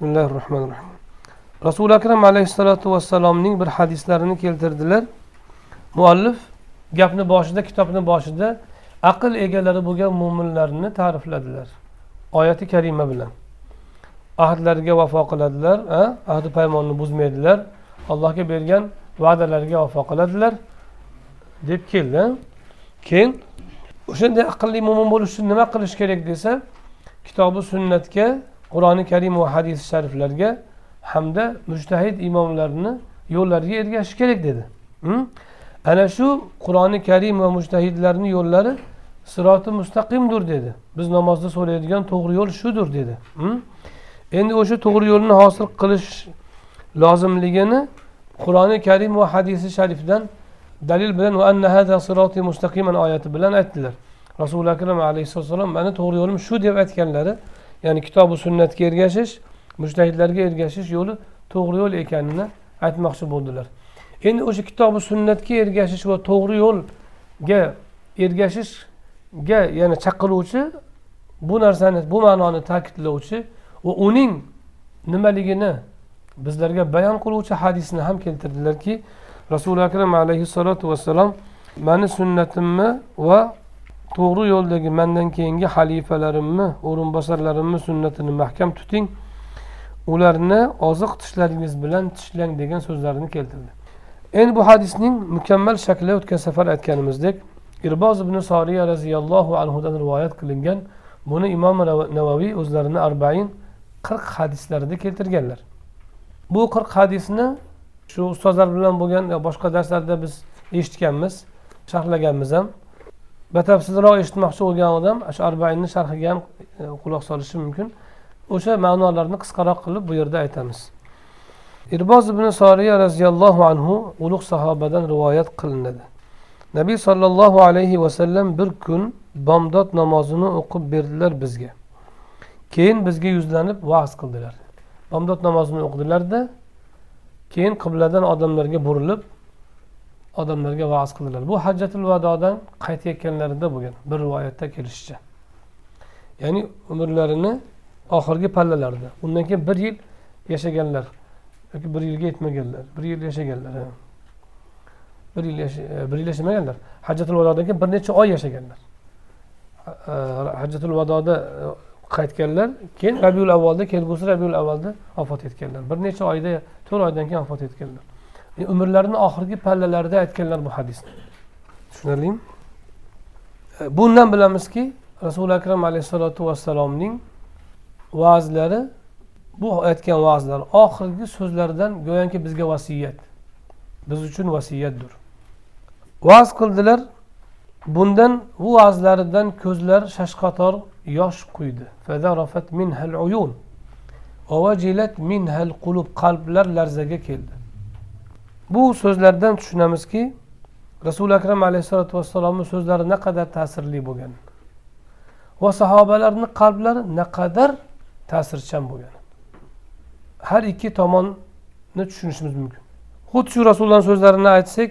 bismillahi rohmanir rohim rasuli akram alayhissalotu vassalomning bir hadislarini keltirdilar. Muallif gapni boshida kitobni boshida aql egalari bo'lgan mo'minlarni ta'rifladilar. Oyati karima bilan. Ahdlariga vafo qiladilar ahdi paymonni buzmaydilar. Allohga bergan va'dalariga vafo qiladilar. Deb keldi keyin o'shanday aqlli mo'min bo'lish uchun nima qilish kerak desa kitobi sunnatga qur'oni karim va hadis shariflarga hamda mujtahid imomlarni yo'llariga ergashish kerak dedi. Ana shu qur'oni karim va mujtahidlarni yo'llari siroti mustaqimdir dedi. Biz namozda so'raydigan to'g'ri yo'l shudir dedi. Endi o'sha to'g'ri yo'lni hosil qilish lozimligini qur'oni karim va hadisi sharifdan dalil bilan va anna hada siroti mustaqiman oyati bilan aytdilar. Rasuli akram alayhissalom mani to'g'ri yo'lim shu deb aytganlari ya'ni kitobi sunnatga ergashish mujtahidlarga ergashish yo'li to'g'ri yo'l ekanini aytmoqchi bo'ldilar. Endi o'sha kitobi sunnatga ergashish va to'g'ri yo'lga ergashishga ya'ni chaqiruvchi bu narsani bu ma'noni ta'kidlovchi va uning nimaligini bizlarga bayon qiluvchi hadisni ham keltirdilarki rasuli akram alayhissalotu vassalom mani sunnatimni va to'g'ri yo'ldagi mandan keyingi xalifalarimni o'rinbosarlarimni sunnatini mahkam tuting. Ularni oziq tishlaringiz bilan tishlang degan so'zlarini keltirdi. Endi bu hadisning mukammal shakli o'tgan safar aytganimizdek irboz ibn soriya roziyallohu anhudan rivoyat qilingan buni imom navaviy o'zlarini arbain qirq hadislarida keltirganlar. Bu qirq hadisni shu ustozlar bilan bo'lgan boshqa darslarda biz eshitganmiz sharhlaganmiz ham. Batafsilroq eshitmoqchi bo'lgan odam shu arbainni sharhiga ham e, quloq solishi mumkin. O'sha ma'nolarni qisqaroq qilib bu yerda aytamiz. Irboz ibn soriya roziyallohu anhu ulug' sahobadan rivoyat qilinadi. Nabiy sollallohu alayhi vasallam bir kun bomdod namozini o'qib berdilar bizga. Keyin bizga yuzlanib va'z qildilar. Bomdod namozini o'qidilarda keyin qibladan odamlarga burilib odamlarga va'z qildilar. Bu hajjatul vadodan qaytayotganlarida bo'lgan bir rivoyatda kelishicha. Ya'ni umrlarini oxirgi pallalarida undan keyin bir yil yashaganlar yoki bir yilga yetmaganlar bir yil yashaganlar bir yil e, bir yil yashamaganlar. Hajjatul vadodan keyin bir necha oy yashaganlar. Hajjatul vadoda e, qaytganlar keyin rabiul avvalda kelgusi rabiul avvalda vafot etganlar. Bir necha oyda to'rt oydan keyin vafot etganlar. E, umrlarini oxirgi pallalarida aytganlar bu hadisni tushunarlimi? E, bundan bilamizki rasuli akram alayhissalotu vassalomning va'zlari bu aytgan va'zlar oxirgi so'zlaridan go'yoki bizga vasiyat. Biz uchun vasiyatdir. Va'z qildilar. Bundan bu va'zlaridan ko'zlar shashqator yosh quydi. Qalblar larzaga keldi. Bu so'zlardan tushunamizki rasuli akram alayhissalotu vassalomni so'zlari naqadar ta'sirli bo'lgan? Va sahobalarni qalblari naqadar ta'sirchan bo'lgan? Har ikki tomonni tushunishimiz mumkin. Xuddi shu rasulullohni so'zlarini aytsak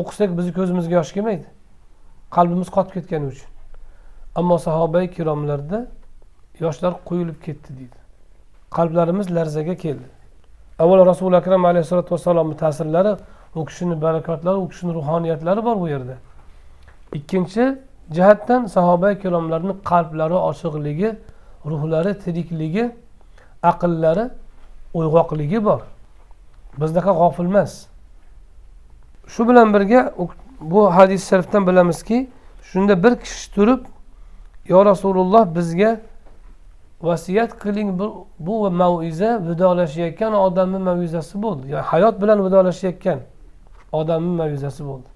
o'qisak bizni ko'zimizga yosh kelmaydi. Qalbimiz qotib ketgani uchun. Ammo sahoba ikromlarda yoshlar quyilib ketdi deydi. Qalblarimiz larzaga keldi. Avvalo rasuli akram alayhissalotu vassalomni ta'sirlari u kishini barakotlari u kishini ruhoniyatlari bor bu yerda ikkinchi jihatdan sahoba ikromlarni qalblari ochiqligi ruhlari tirikligi aqllari uyg'oqligi bor bizdaqa g'ofil emas shu bilan birga bu hadis sharifdan bilamizki shunda bir kishi turib yo rasululloh bizga vasiyat qiling bu, bu maviza vidolashayotgan odamni mavizasi bo'ldi. Ya'ni hayot bilan vidolashayotgan odamni mavizasi bo'ldi.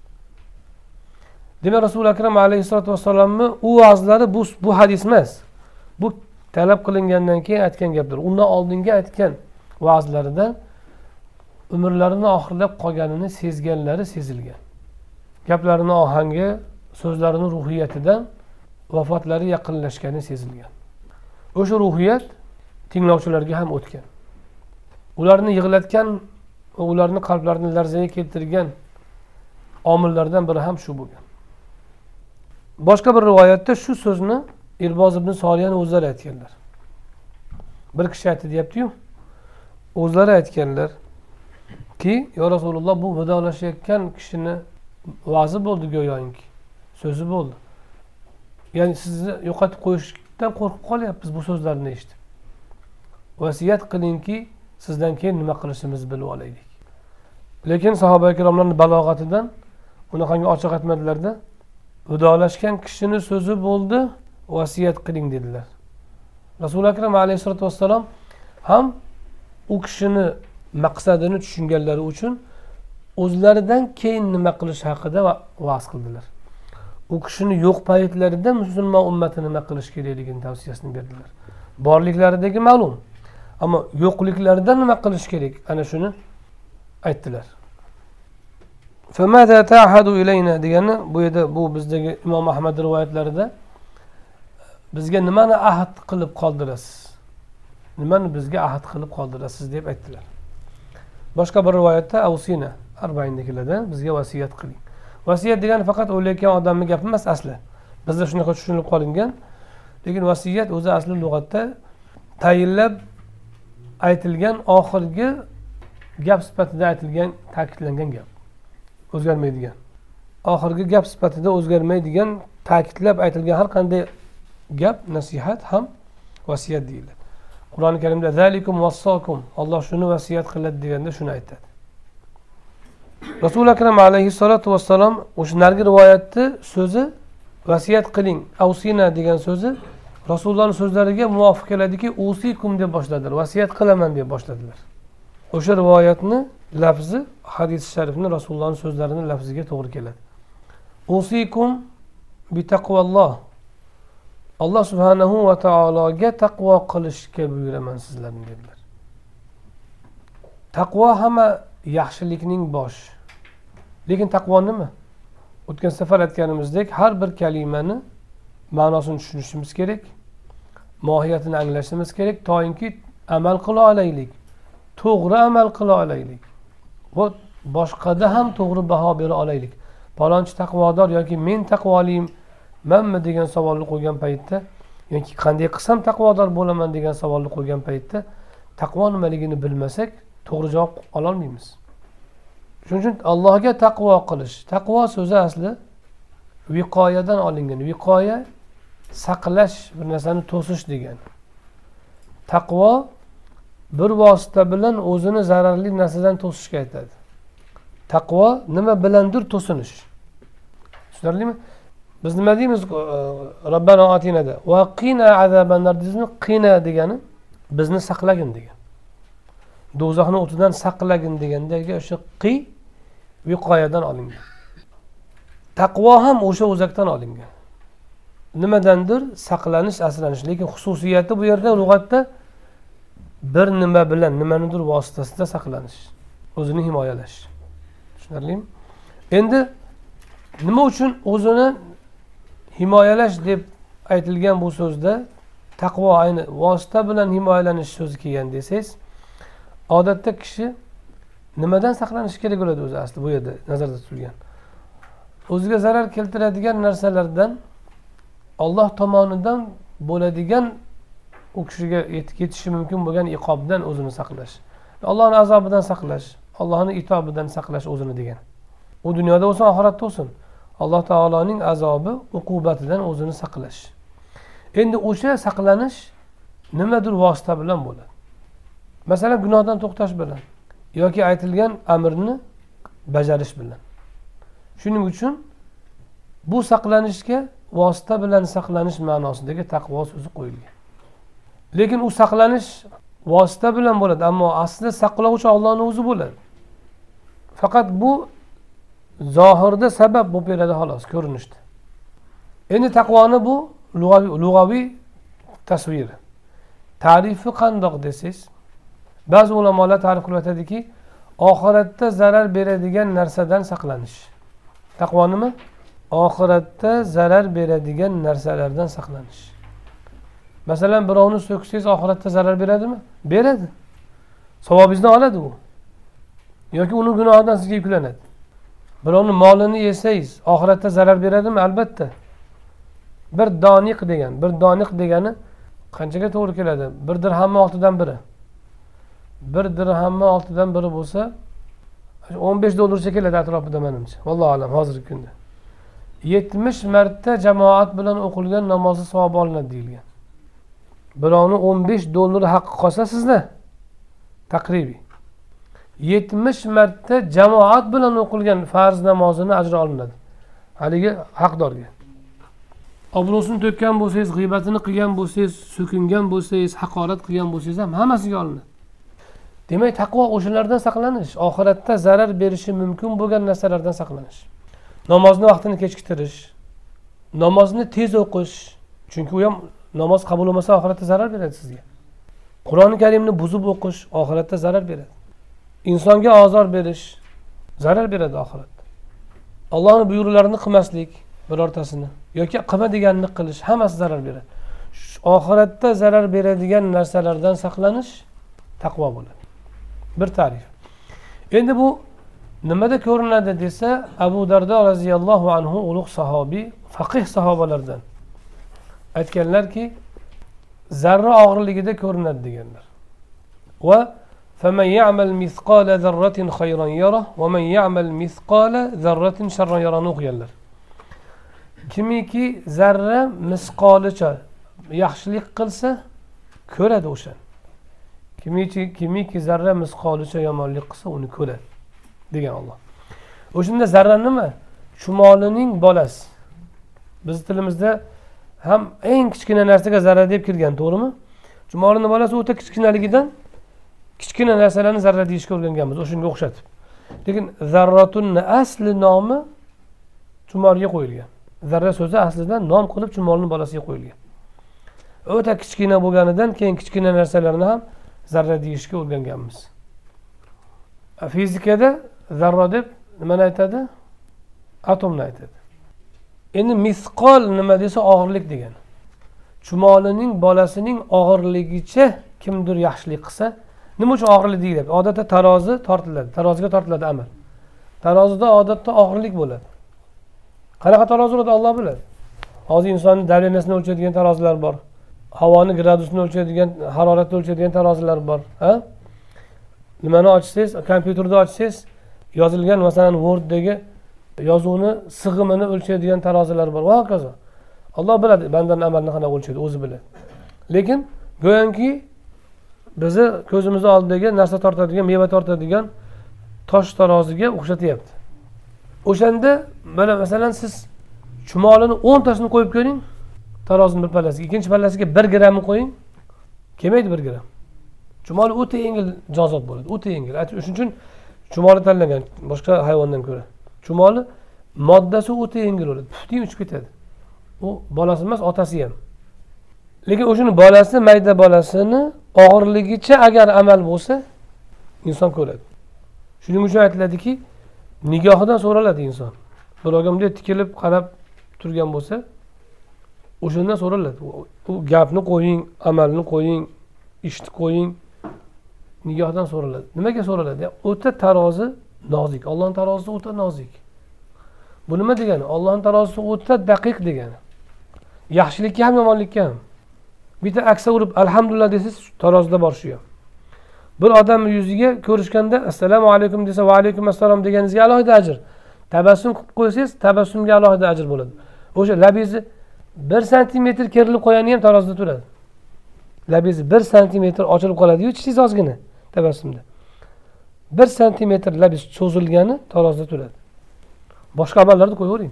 Demak rasuli akram alayhissalotu vassalomni u va'zlari bu bu hadis emas. Bu talab qilingandan keyin aytgan gaplar undan oldingi aytgan va'zlarida umrlarini oxirlab qolganini sezganlari sezilgan. Gaplarini ohangi so'zlarini ruhiyatidan vafotlari yaqinlashgani sezilgan. O'sha ruhiyat tinglovchilarga ham o'tgan. Ularni yig'latgan va ularni qalblarini larzaga keltirgan omillardan biri ham shu bo'lgan. Boshqa bir rivoyatda shu so'zni irboz ibn soliyani o'zlari aytganlar. Bir kishi aytdi deyaptiyu o'zlari aytganlarki yo rasululloh bu vidolashayotgan kishini va'zi bo'ldi go'yoki so'zi bo'ldi. Ya'ni sizni yo'qotib qo'yish qo'yishdan qo'rqib qolyapmiz bu so'zlarni eshitib. Vasiyat qilingki sizdan keyin nima qilishimizni bilib olaylik. Lekin sahoba ikromlarni balog'atidan unaqangi ochiq aytmadilarda vidolashgan kishini so'zi bo'ldi vasiyat qiling dedilar. Rasuli akram alayhissalotu vassalom ham u kishini maqsadini tushunganlari uchun o'zlaridan keyin nima qilish haqida va'z qildilar. U kishini yo'q paytlarida musulmon ummati nima qilish kerakligini tavsiyasini berdilar. Borliklaridagi ma'lum. Ammo yo'qliklarida nima qilish kerak? Ana shuni aytdilar. Degani bu yerda bu bizdagi imom ahmad rivoyatlarida bizga nimani ahd qilib qoldirasiz? Nimani bizga ahd qilib qoldirasiz? deb aytdilar. Boshqa bir rivoyatda avsina arbainda bizga vasiyat qiling. Vasiyat degani faqat o'layotgan odamni gapi emas asli. Bizda shunaqa tushunilib qolingan. Lekin vasiyat o'zi asli lug'atda tayinlab aytilgan oxirgi gap sifatida aytilgan ta'kidlangan gap. O'zgarmaydigan. Oxirgi gap sifatida o'zgarmaydigan ta'kidlab aytilgan har qanday gap nasihat ham vasiyat deyiladi. Qur'oni karimda zalikum vassokum olloh shuni vasiyat qiladi deganda shuni aytadi. Rasuli akram alayhissalotu vassalom o'sha narigi rivoyatni so'zi vasiyat qiling avsina degan so'zi rasulullohni so'zlariga muvofiq keladiki usikum deb boshladilar vasiyat qilaman deb boshladilar. O'sha rivoyatni lafzi hadis sharifni rasulullohni so'zlarini lafziga to'g'ri keladi. Usikum bitaqvalloh alloh subhanahu va taologa taqvo qilishga buyuraman sizlarni dedilar. Taqvo hamma yaxshilikning boshi lekin taqvo nima? O'tgan safar aytganimizdek har bir kalimani ma'nosini tushunishimiz kerak mohiyatini anglashimiz kerak toinki amal qila olaylik to'g'ri amal qila olaylik va boshqada ham to'g'ri baho bera olaylik. Palonchi taqvodor yoki men taqvoliymanmi degan savolni qo'ygan paytda yoki qanday qilsam taqvodor bo'laman degan savolni qo'ygan paytda taqvo nimaligini bilmasak to'g'ri javob ololmaymiz. Shuning uchun allohga taqvo qilish. Taqvo so'zi asli viqoyadan olingan. Viqoya saqlash bir narsani to'sish degani taqvo bir vosita bilan o'zini zararli narsadan to'sishga aytadi. Taqvo nima bilandir to'sinish. Tushunarlimi? Biz nima deymiz e, robbana otinada va qina azabannar deymizmi qina degani bizni saqlagin degan. Do'zaxni o'tidan saqlagin degandagi o'sha qi viqoyadan olingan. Taqvo ham o'sha o'zakdan olingan. Nimadandir saqlanish asranish lekin xususiyati bu yerda lug'atda bir nima bilan nimanidir vositasida saqlanish o'zini himoyalash. Tushunarlimi? Endi nima uchun o'zini himoyalash deb aytilgan bu so'zda taqvo ayni vosita bilan himoyalanish so'zi kelgan desangiz odatda kishi nimadan saqlanishi kerak bo'ladi o'zi asli bu yerda nazarda tutilgan. O'ziga zarar keltiradigan narsalardan olloh tomonidan bo'ladigan u kishiga yetishi mumkin bo'lgan iqobdan o'zini saqlash. Allohni azobidan saqlash allohni itobidan saqlash o'zini degan. U dunyoda bo'lsin oxiratda bo'lsin alloh taoloning azobi uqubatidan o'zini saqlash. Endi o'sha saqlanish nimadir vosita bilan bo'ladi. Masalan gunohdan to'xtash bilan yoki aytilgan amrni bajarish bilan. Shuning uchun bu saqlanishga vosita bilan saqlanish ma'nosidagi taqvo so'zi qo'yilgan. Lekin u saqlanish vosita bilan bo'ladi ammo asli saqlovchi ollohni o'zi bo'ladi. Faqat bu zohirda sabab bo'lib beradi xolos ko'rinishda. Endi taqvoni bu lug'aviy tasviri. Tarifi qandoq desangiz ba'zi ulamolar ta'rif qilib aytadiki oxiratda zarar beradigan narsadan saqlanish. Taqvo nima oxiratda zarar beradigan narsalardan saqlanish. Masalan birovni so'ksangiz oxiratda zarar beradimi? Beradi. Savobingizni oladi u. Yoki uni gunohidan sizga yuklanadi. Birovni molini yesangiz oxiratda zarar beradimi? Albatta. Bir doniq degan bir doniq degani qanchaga to'g'ri keladi? Bir dirhamni oltidan biri. Bir dirhamni oltidan biri bo'lsa o'n besh dollarcha keladi atrofida manimcha vallohu alam hozirgi kunda. Yetmish marta jamoat bilan o'qilgan namozni savobi olinadi deyilgan. Birovni o'n besh dollar haqqi qolsa sizda taqribiy. Yetmish marta jamoat bilan o'qilgan farz namozini ajri olinadi. Haligi haqdorga. Obro'sini to'kkan bo'lsangiz g'iybatini qilgan bo'lsangiz so'kingan bo'lsangiz haqorat qilgan bo'lsangiz ham hammasiga olinadi. Demak taqvo o'shalardan saqlanish oxiratda zarar berishi mumkin bo'lgan narsalardan saqlanish. Namozni vaqtini kechiktirish namozni tez o'qish chunki u ham namoz qabul bo'lmasa oxiratda zarar beradi sizga. Qur'oni karimni buzib o'qish oxiratda zarar beradi. Insonga ozor berish zarar beradi oxiratda. Allohni buyruqlarini qilmaslik birortasini yoki qilma deganini qilish hammasi zarar beradi. Oxiratda zarar beradigan narsalardan saqlanish taqvo bo'ladi. bir ta'rif endi bu nimada ko'rinadi desa abu dardo roziyallohu anhu ulug' sahobiy faqih sahobalardan aytganlarki zarra og'irligida ko'rinadi deganlar va فمن يعمل مثقال ذرة خيرا يره ومن يعمل مثقال ذرة شرا يره o'qiganlar kimiki zarra misqolicha yaxshilik qilsa ko'radi o'shani Kimiki kimiki zarra misqolicha yomonlik qilsa uni ko'radi degan olloh o'shanda zarra nima? Chumolining bolasi. Bizni tilimizda ham eng kichkina narsaga zarra deb kirgan to'g'rimi? Chumolini bolasi o'ta kichkinaligidan kichkina narsalarni zarra deyishga o'rganganmiz o'shanga o'xshatib. Lekin zarratunni asli nomi chumolga qo'yilgan. Zarra so'zi aslida nom qilib chumolni bolasiga qo'yilgan. O'ta kichkina bo'lganidan keyin kichkina narsalarni ham zarra deyishga o'rganganmiz. Fizikada zarra deb nimani aytadi? Atomni aytadi. Endi misqol nima desa og'irlik degani chumolining bolasining og'irligicha kimdir yaxshilik qilsa nima uchun og'irlik deyiladi odatda tarozi tortiladi taroziga tortiladi amal. Tarozida odatda og'irlik bo'ladi. Qanaqa tarozi bo'ladi? Olloh biladi. Hozir insonni давлениясini o'lchaydigan tarozilar bor. Havoni gradusini o'lchaydigan haroratni o'lchaydigan tarozilar bor ha? Nimani ochsangiz kompyuterni ochsangiz yozilgan masalan worddagi yozuvni sig'imini o'lchaydigan tarozilar bor. Va hokazo. Alloh biladi bandani amalini qanaqa o'lchaydi o'zi biladi. Lekin go'yoki bizni ko'zimizni oldidagi narsa tortadigan meva tortadigan tosh taroziga o'xshatyapti. O'shanda mana masalan siz chumolini o'ntasini qo'yib ko'ring. Tarozini bir pallasiga ikkinchi pallasiga bir grammni qo'ying. Kelmaydi bir gramm. Chumoli o'ta yengil jonzot bo'ladi o'ta yengil. Shuning uchun chumoli tanlangan boshqa hayvondan ko'ra. Chumoli moddasi o'ta yengil bo'ladi puftiy uchib ketadi. U bolasi emas otasi ham. Lekin o'shani bolasi mayda bolasini og'irligicha agar amal bo'lsa inson ko'radi. Shuning uchun aytiladiki nigohidan so'raladi inson. Birovga bunday tikilib qarab turgan bo'lsa o'shandan so'raladi. U gapni qo'ying amalni qo'ying ishni qo'ying. Nigohdan so'raladi. Nimaga so'raladi? O'ta tarozi nozik. Ollohni tarozisi o'ta nozik. Bu nima degani? Ollohni tarozisi o'ta daqiq degani. Yaxshilikka ham yomonlikka ham. Bitta aksa urib alhamdulillah desangiz tarozida bor shu ham bir odamni yuziga ko'rishganda assalomu alaykum desa va alaykum assalom deganingizga alohida ajr. Tabassum qilib qo'ysangiz tabassumga alohida ajr bo'ladi. O'sha labingizni bir santimetr kerilib qolgani ham tarozida turadi. Labingiz bir santimetr ochilib qoladiyu ichingiz ozgina tabassumda. Bir santimetr labingiz cho'zilgani tarozida turadi. Boshqa amallarni qo'yavering.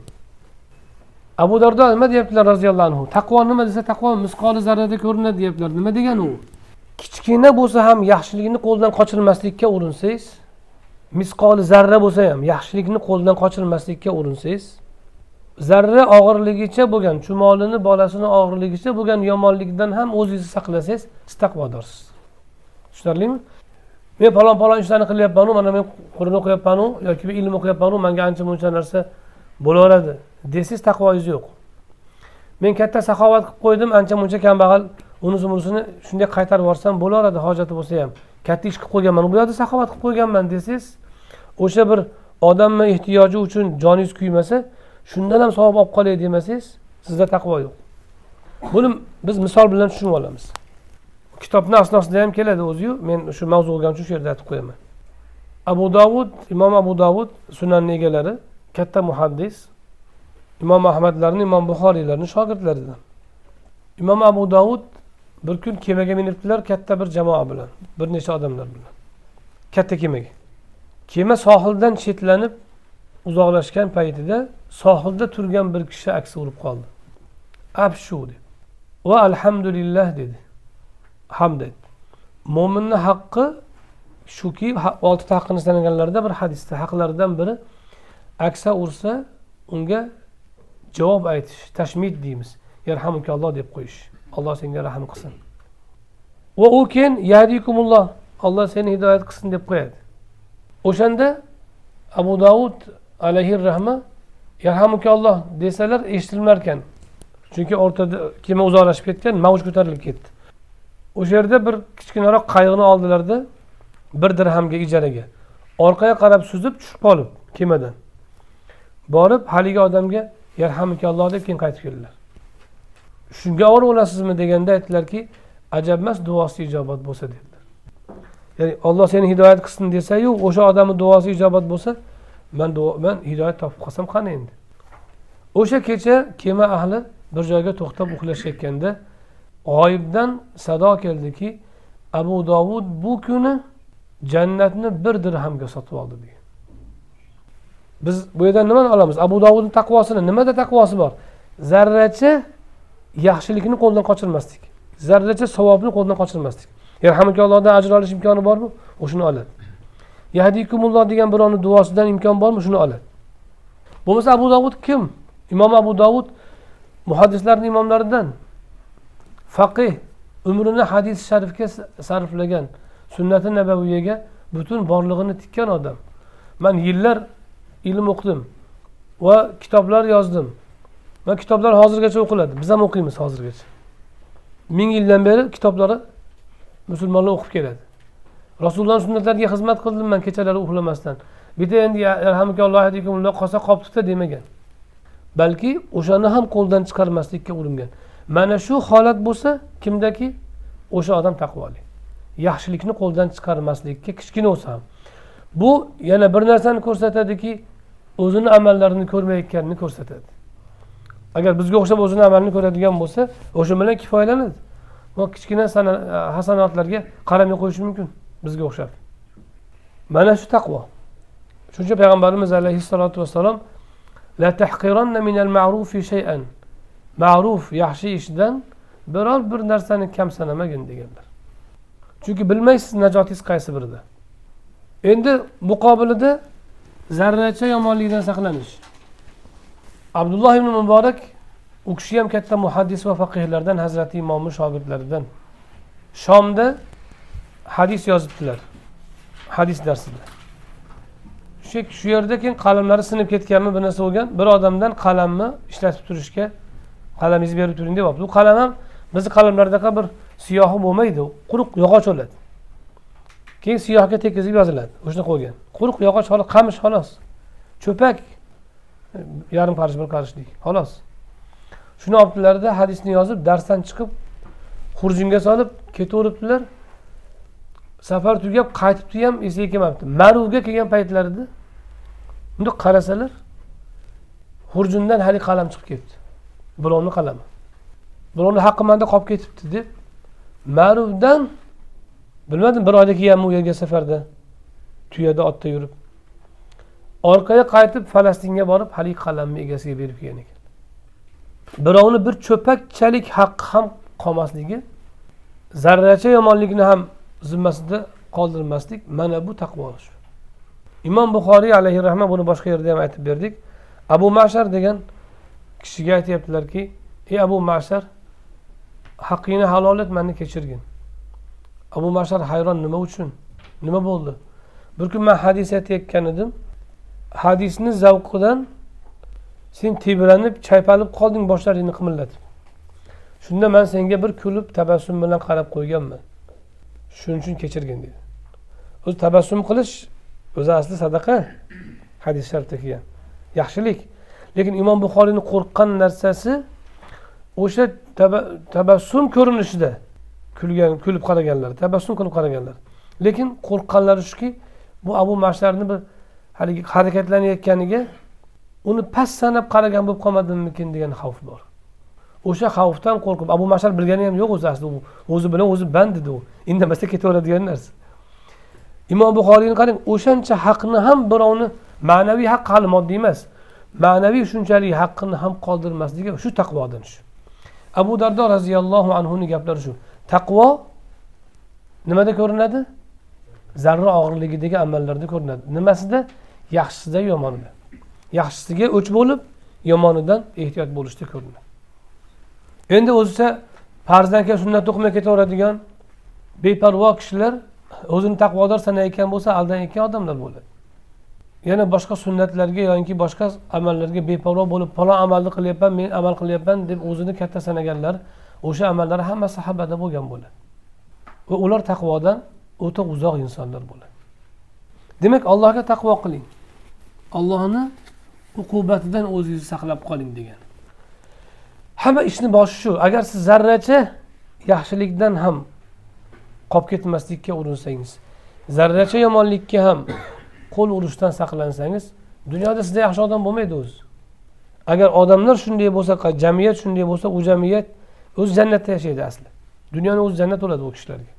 Abu dardo nima deyaptilar roziyallohu anhu? Taqvo nima desa taqvo misqoli zarrada ko'rinadi deyaptilar. Nima degani u? Kichkina bo'lsa ham yaxshilikni qo'ldan qochirmaslikka urinsangiz misqoli zarra bo'lsa ham yaxshilikni qo'ldan qochirmaslikka urinsangiz zarra og'irligicha bo'lgan chumolini bolasini og'irligicha bo'lgan yomonlikdan ham o'zingizni saqlasangiz siz taqvodorsiz. Tushunarlimi? Men falon falon ishlarni qilyapmanu mana men qur'on o'qiyapmanu yoki ilm o'qiyapmanu manga ancha muncha narsa bo'laveradi desangiz taqvoyingiz yo'q. Men katta saxovat qilib qo'ydim ancha muncha kambag'al unisi bunisini shunday qaytarib yuborsam bo'laveradi hojati bo'lsa ham. Katta ish qilib qo'yganman bu yerda saxovat qilib qo'yganman desangiz o'sha bir odamni ehtiyoji uchun joningiz kuymasa shundan ham savob olib qolay demasangiz sizda taqvo yo'q. Buni biz misol bilan tushunib olamiz. Kitobni asnosida ham keladi o'ziyu. Men shu mavzu bo'lgani uchun shu yerda aytib qo'yaman. Abu davud imom abu davud sunanni egalari katta muhaddis imom ahmadlarni imom buxoriylarni shogirdlaridan. Imom abu davud bir kun kemaga minibdilar katta bir jamoa bilan bir necha odamlar bilan. Katta kemaga. Kema sohildan chetlanib uzoqlashgan paytida sohilda turgan bir kishi aksi urib qoldi. Abshu deb va alhamdulillah dedi. Hamd aytdi mo'minni haqqi shuki oltita haqqini sanaganlarida bir hadisda haqlaridan biri aksa ursa unga javob aytish tashmid deymiz. Yarhamukalloh deb qo'yish. Alloh senga rahm qilsin. Va u keyin yadikumulloh olloh seni hidoyat qilsin deb qo'yadi. O'shanda abu davud alayhi rahma yarhamukalloh desalar eshitilmar ekan chunki o'rtada kema uzoqlashib ketgan mavj ko'tarilib ketdi. O'sha yerda bir kichkinaroq qayiqni oldilarda bir dirhamga ijaraga orqaga qarab suzib tushib qolib kemadan. Borib haligi odamga yarhamukalloh deb keyin qaytib keldilar. Shunga ovora bo'lasizmi? deganda aytdilarki ajab emas duosi ijobat bo'lsa dedilar. Ya'ni olloh seni hidoyat qilsin desayu o'sha odamni duosi ijobat bo'lsa man man hidoyat topib qolsam qani endi? O'sha kecha kema ahli bir joyga to'xtab uxlashayotganda g'oyibdan sado keldiki abu dovud bu kuni jannatni bir dirhamga sotib oldi degan. Biz bu yerdan nimani olamiz? Abu dovudni taqvosini nimada taqvosi bor? Zarracha yaxshilikni qo'ldan qochirmaslik zarracha savobni qo'ldan qochirmaslik yarhamukallohdan ajr olish imkoni bormi? O'shani oladi. Yahdikumulloh degan birovni duosidan imkon bormi? Shuni oladi bo'lmasa abu dovud kim? Imom abu dovud muhaddislarni imomlaridan. Faqih umrini hadis sharifga sarflagan sunnati nabaviyaga butun borlig'ini tikkan odam. Man yillar ilm o'qidim va kitoblar yozdim. Va kitoblar hozirgacha o'qiladi. Biz ham o'qiymiz hozirgacha. Ming yildan beri kitoblari musulmonlar o'qib keladi. Rasulullohni sunnatlariga xizmat qildim man kechalari uxlamasdan. Bitta endi yarhamukalloh qolsa qolibdida demagan. Balki o'shani ham qo'ldan chiqarmaslikka uringan. Mana shu holat bo'lsa kimdaki? O'sha odam taqvoli. Yaxshilikni qo'ldan chiqarmaslikka kichkina bo'lsa ham. Bu yana bir narsani ko'rsatadiki o'zini amallarini ko'rmayotganini ko'rsatadi. Agar bizga o'xshab o'zini amalini ko'radigan bo'lsa o'sha bilan kifoyalanadi. Va kichkina hasanotlarga qaramay qo'yishi mumkin. Bizga o'xshab. Mana shu taqvo. Shuning uchun payg'ambarimiz alayhissalotu vassalom la tahqiranna minal ma'rufi shay'an. Ma'ruf yaxshi ishdan biror bir narsani kam sanamagin deganlar. Chunki bilmaysiz najotingiz qaysi birida. Endi muqobilida zarracha yomonlikdan saqlanish. Abdulloh ibn muborak u kishi ham katta muhaddis va faqihlardan hazrati imomni shogirdlaridan. Shomda hadis yozibdilar. Hadis darsida. Shu shu yerda keyin qalamlari sinib ketganmi bir narsa bo'lgan bir odamdan qalamni ishlatib turishga qalamingizni berib turing deb bu qalam ham bizni qalamlardaqa bir siyohi bo'lmaydi quruq yog'och bo'ladi. Keyin siyohga tekizib yoziladi o'shani qo'ygan. Quruq yog'och xolos qamish xolos. Cho'pak yarim qarish bir qarishlik xolos. Shuni olibdilarda hadisni yozib darsdan chiqib xurjunga solib ketaveribdilar. Safar tugab qaytibdi ham esiga kelmabdi. Maruvga kelgan paytlarida bundoq qarasalar xurjundan haligi qalam chiqib ketibdi birovni qalami. Birovni haqqi manda qolib ketibdi deb maruvdan bilmadim bir oyda kelganmi u yerga safarda? Tuyada otda yurib. Orqaga qaytib falastinga borib haligi qalamni egasiga berib kelgan ekan. Birovni bir cho'pakchalik haqqi ham qolmasligi zarracha yomonlikni ham zimmasida qoldirmaslik mana bu taqvo shu. Imom buxoriy alayhi rahma buni boshqa yerda ham aytib berdik. Abu mashar degan kishiga aytyaptilarki ey abu mashar haqqingni halol et mani kechirgin. Abu mashar hayron nima uchun? Nima bo'ldi? Bir kun man hadis aytayotgan edim. Hadisni zavqidan sen tebranib chaypalib qolding boshlaringni qimillatib shunda man senga bir kulib tabassum bilan qarab qo'yganman. Shuning uchun kechirgin deydi o'zi tabassum qilish o'zi asli sadaqa hadis sharifda kelgan yaxshilik. Lekin imom buxoriyni qo'rqqan narsasi o'sha tabassum ko'rinishida kulgan kulib qaraganlar tabassum qilib qaraganlar. Lekin qo'rqqanlari shuki bu abu mashlarni bir haligi harakatlanayotganiga uni past sanab qaragan bo'lib qolmadimikin degan xavf bor. O'sha xavfdan qo'rqib abu mashar bilgani ham yo'q o'zi aslida o'zi bilan o'zi band edi u. Indamasdan ketaveradigan narsa. Imom buxoriyni qarang o'shancha haqni ham birovni ma'naviy haq hali moddiy emas. Ma'naviy shunchalik haqqini ham qoldirmasligi shu taqvodan shu abu dardo roziyallohu anhuni gaplari shu. Taqvo nimada ko'rinadi? Zarra og'irligidagi amallarda ko'rinadi. Nimasida? Yaxshisida yomonida. Yaxshisiga o'ch bo'lib yomonidan ehtiyot bo'lishda ko'rinadi. Endi o'zicha farzdan keyin sunnat o'qimay ketaveradigan beparvo kishilar o'zini taqvodor sanayotgan bo'lsa aldanayotgan odamlar bo'ladi. Yana boshqa sunnatlarga yoki boshqa amallarga beparvo bo'lib palon amalni qilyapman men amal qilyapman deb o'zini katta sanaganlar o'sha amallar hammasi habada bo'lgan bo'ladi. Va ular taqvodan o'ta uzoq insonlar bo'ladi. Demak allohga taqvo qiling. Allohni uqubatidan o'zingizni saqlab qoling degan. Hamma ishni boshi shu. Agar siz zarracha yaxshilikdan ham qolib ketmaslikka urinsangiz zarracha yomonlikka ham qo'l urishdan saqlansangiz dunyoda sizda yaxshi odam bo'lmaydi o'zi. Agar odamlar shunday bo'lsa jamiyat shunday bo'lsa u jamiyat o'zi jannatda yashaydi asli. Dunyoni o'zi jannat bo'ladi u kishilarga.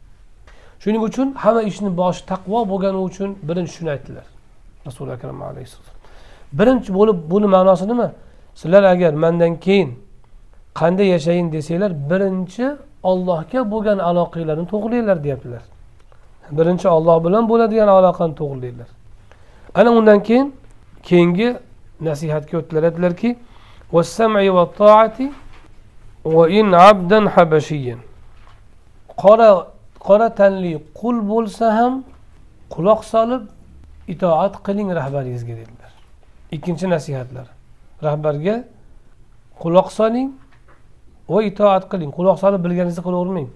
Shuning uchun hamma ishni boshi taqvo bo'lgani uchun birinchi shuni aytdilar. Rasuli akram alayhissalom birinchi bo'lib buni ma'nosi nima? Sizlar agar mandan keyin qanday yashayin desanglar birinchi ollohga bo'lgan aloqanglarni to'g'rilanglar deyaptilar. Birinchi olloh bilan bo'ladigan aloqani to'g'rilanglar ana undan keyin keyingi nasihatga o'tdilar. Aytdilarki qora qora tanli qul bo'lsa ham quloq solib itoat qiling rahbaringizga dedilar. Ikkinchi nasihatlar. Rahbarga quloq soling va itoat qiling quloq solib bilganingizni qilavermang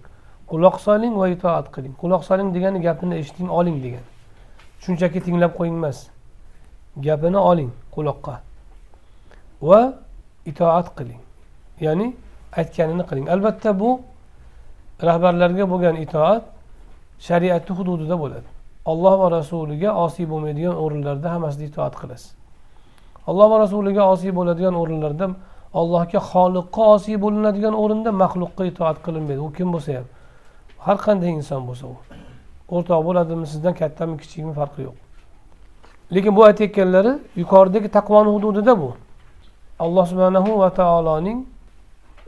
quloq soling va itoat qiling. Quloq soling degani gapini eshiting oling degani. Shunchaki tinglab qo'ying emas. Gapini oling quloqqa va itoat qiling. Ya'ni aytganini qiling. Albatta bu rahbarlarga bo'lgan itoat shariatni hududida bo'ladi. Alloh va rasuliga osiy bo'lmaydigan o'rinlarda hammasida itoat qilasiz. Alloh va rasuliga osiy bo'ladigan o'rinlarda allohga xoliqqa osiy bo'linadigan o'rinda maxluqqa itoat qilinmaydi. U kim bo'lsa ham. Har qanday inson bo'lsa u. O'rtoq bo'ladimi sizdan kattami kichikmi farqi yo'q. Lekin bu aytayotganlari yuqoridagi taqvoni hududida bu. Alloh subhanahu va taoloning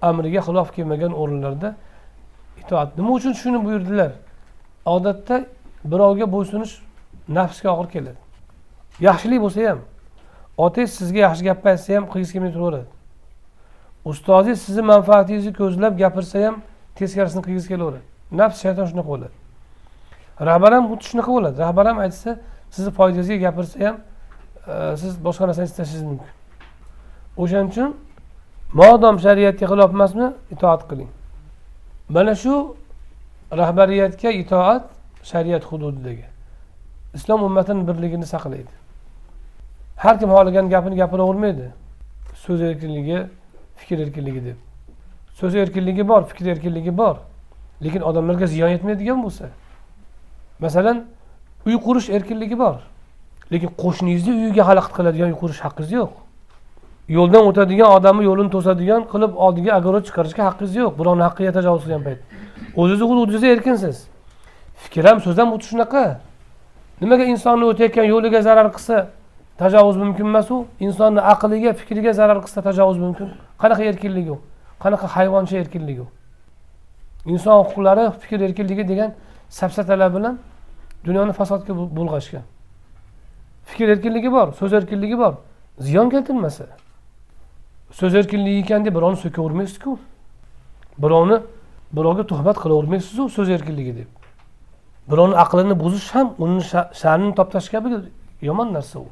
amriga xilof kelmagan o'rinlarda itoat. Nima uchun shuni buyurdilar? Odatda birovga bo'ysunish nafsga og'ir keladi. Yaxshilik bo'lsa ham otangiz sizga yaxshi gap aytsa ham qilgisi kelmay turaveradi ustozingiz sizni manfaatingizni ko'zlab gapirsa ham teskarisini qilgisi kelaveradi. Nafs shayton shunaqa bo'ladi. Rahbar ham xuddi shunaqa bo'ladi. Rahbar ham aytsa sizni foydangizga gapirsa ham e, siz boshqa narsani istashingiz mumkin. O'shaning uchun modom shariatga xilof emasmi itoat qiling. Mana shu rahbariyatga itoat shariat hududidagi islom ummatini birligini saqlaydi. Har kim xohlagan gapini gapiravermaydi. So'z erkinligi fikr erkinligi deb. So'z erkinligi bor fikr erkinligi bor. Lekin odamlarga ziyon yetmaydigan bo'lsa. Masalan uy qurish erkinligi bor. Lekin qo'shningizni uyiga xalaqit qiladigan uy qurish haqqingiz yo'q. Yo'ldan o'tadigan odamni yo'lini to'sadigan qilib oldiga огород chiqarishga haqqingiz yo'q. Birovni haqqiga tajovuz qilgan payt. O'zizni hududingizda erkinsiz. Fikr ham so'z ham xuddi shunaqa. Nimaga insonni o'tayotgan yo'liga zarar qilsa tajovuz mumkin emas u. Insonni aqliga fikriga zarar qilsa tajovuz mumkin. Qanaqa erkinlik u? Qanaqa hayvoncha erkinlik u? Inson huquqlari fikr erkinligi degan safsatalar bilan dunyoni fasodga bulg'ashgan. Fikr erkinligi bor so'z erkinligi bor. Ziyon keltirmasa. So'z erkinligi ekan deb birovni so'kavermaysizku birovni birovga tuhmat qilavermaysizu so'z erkinligi deb. Birovni aqlini buzish ham uni sha'nini toptash kabi yomon narsa u.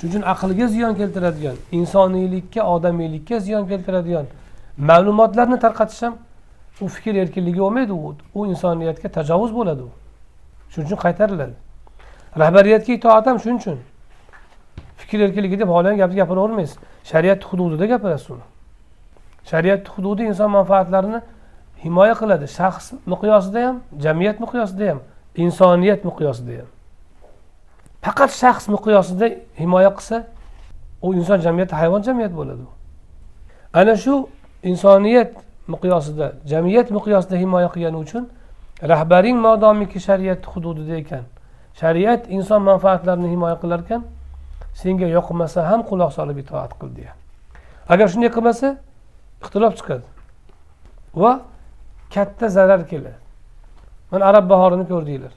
shuning uchun aqlga ziyon keltiradigan insoniylikka odamiylikka ziyon keltiradigan ma'lumotlarni tarqatish ham u fikr erkinligi bo'lmaydi u u insoniyatga tajovuz bo'ladi u. Shuning uchun qaytariladi. Rahbariyatga itoat ham shuning uchun. Fikr erkinligi deb xohlagan gapni gapiravermaysiz. Shariat hududida gapirasiz uni. Shariat hududi inson manfaatlarini himoya qiladi. Shaxs miqyosida ham jamiyat miqyosida ham insoniyat miqyosida ham. Faqat shaxs miqyosida himoya qilsa u inson jamiyati hayvon jamiyat bo'ladi. Ana shu insoniyat miqyosida jamiyat miqyosida himoya qilgani uchun rahbaring modomiki shariat hududida ekan. Shariat inson manfaatlarini himoya qilar ekan senga yoqmasa ham quloq solib itoat qil degan agar shunday qilmasa ixtilof chiqadi. Va katta zarar keladi. Mana arab bahorini ko'rdinglar.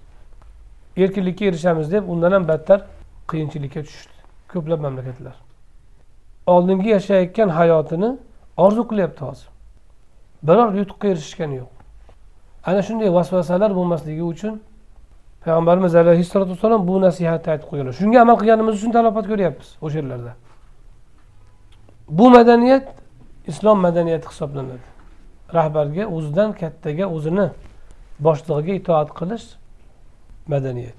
Erkinlikka erishamiz deb undan ham battar qiyinchilikka tushdi ko'plab mamlakatlar. Oldingi yashayotgan hayotini orzu qilyapti hozir. Biror yutuqqa erishishgani yo'q. Ana shunday vasvasalar bo'lmasligi uchun payg'ambarimiz alayhissalotu vassalom bu nasihatni aytib qo'yganlar shunga amal qilganimiz uchun talofat ko'ryapmiz o'sha yerlarda. Bu madaniyat islom madaniyati hisoblanadi. Rahbarga o'zidan kattaga o'zini boshlig'iga itoat qilish madaniyat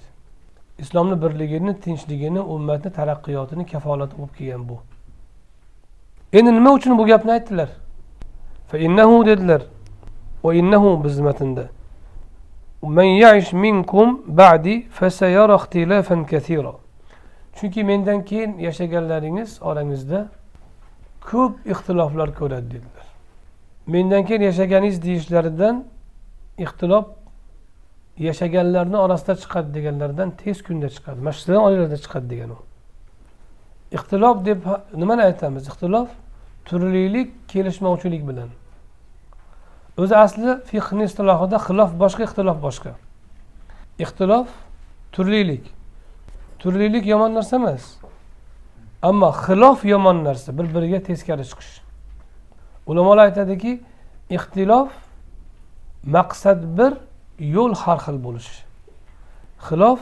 islomni birligini tinchligini ummatni taraqqiyotini kafolati bo'lib kelgan bu endi nima uchun bu gapni aytdilar dedilar biz matnda من يعش منكم بعدي فسيرى اختلافا كثيرا chunki mendan keyin yashaganlaringiz orangizda ko'p ixtiloflar ko'radi dedilar mendan keyin yashaganingiz deyishlaridan ixtilof yashaganlarni orasida chiqadi deganlardan tez kunda chiqadi. Masjiddan oylarda chiqadi degan u. Ixtilof deb nimani aytamiz? Ixtilof turlilik kelishmovchilik bilan. O'zi asli fiqni istilohida xilof boshqa ixtilof boshqa. Ixtilof turlilik. Turlilik yomon narsa emas. Ammo xilof yomon narsa bir biriga teskari chiqish. Ulamolar aytadiki ixtilof maqsad bir yo'l har xil bo'lishi. Xilof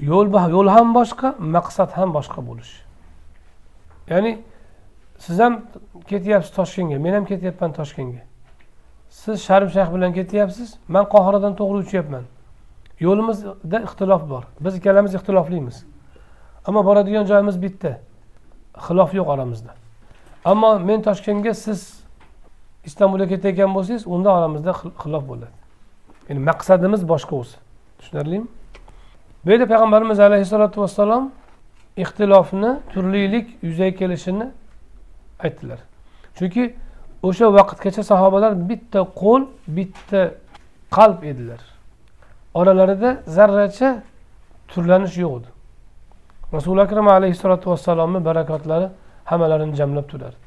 yo'l yo'l ham boshqa maqsad ham boshqa bo'lishi. Ya'ni siz ham ketyapsiz toshkentga men ham ketyapman toshkentga. Siz sharm shayx bilan ketyapsiz man qohiradan to'g'ri uchyapman. Yo'limizda ixtilof bor. Biz ikkalamiz ixtiloflimiz. Ammo boradigan joyimiz bitta. Xilof yo'q oramizda. Ammo men toshkentga siz istanbulga ketayotgan bo'lsangiz unda oramizda xilof bo'ladi. Ya'ni maqsadimiz boshqa o'zi. Tushunarlimi? Bu yerda payg'ambarimiz alayhissalotu vassalom ixtilofni turlilik yuzaga kelishini aytdilar. Chunki o'sha vaqtgacha sahobalar bitta qo'l bitta qalb edilar. Oralarida zarracha turlanish yo'q edi. Rasuli akram alayhissalotu vassalomni barakotlari hammalarini jamlab turardi.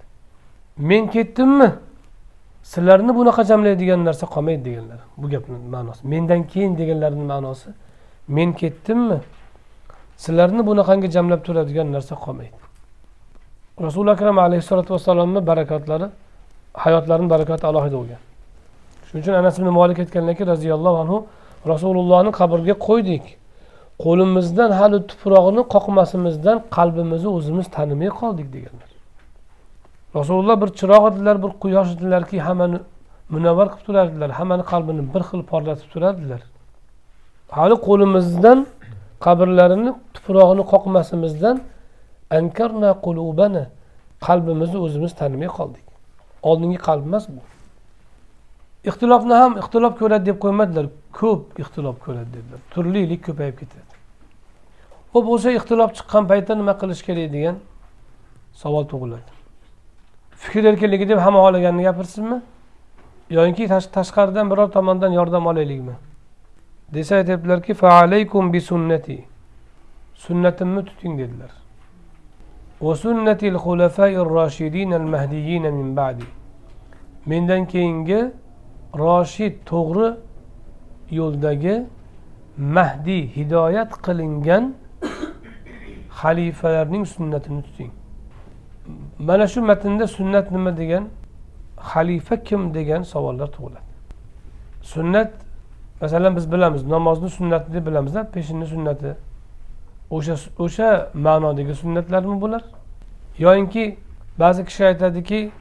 Men ketdimmi? Sizlarni bunaqa jamlaydigan narsa qolmaydi deganlar. Bu gapni ma'nosi. Mendan keyin deganlarini ma'nosi men ketdimmi? Sizlarni bunaqangi jamlab turadigan narsa qolmaydi. Rasuli akram alayhissalotu vassalomni barakotlari hayotlarini barakati alohida bo'lgan. Shuning uchun anas ibn molik aytganlarki roziyallohu anhu rasulullohni qabrga qo'ydik. Qo'limizdan hali tuprog'ini qoqmasimizdan qalbimizni o'zimiz tanimay qoldik deganlar. Rasululloh bir chiroq edilar bir quyosh edilarki hammani munavvar qilib turardilar hammani qalbini bir xil porlatib turardilar. Hali qo'limizdan qabrlarini tuprog'ini qoqmasimizdan ankarna qulubana qalbimizni o'zimiz tanimay qoldik. Oldingi qalb emas bu. Ixtilofni ham ixtilof ko'radi deb qo'ymadilar ko'p ixtilof ko'radi dedilar. Turlilik ko'payib ketadi. Ho'p o'sha ixtilof chiqqan paytda nima qilish kerak degan savol tug'iladi. fikr erkinligi deb hamma xohlaganini gapirsinmi yoki tashqaridan biror tomondan yordam olaylikmi desa aytyaptilarki faalaykum bi sunnati sunnatimni tuting dedilar وسنة الخلفاء الراشدين المهديين من بعدي mendan keyingi roshid to'g'ri yo'ldagi mahdiy hidoyat qilingan xalifalarning sunnatini tuting Mana shu matnda sunnat nima degan? Xalifa kim degan savollar tug'iladi. Sunnat masalan biz bilamiz namozni sunnati deb bilamizda peshinni sunnati. O'sha o'sha ma'nodagi sunnatlarmi bular? Yoyinki ba'zi kishi aytadiki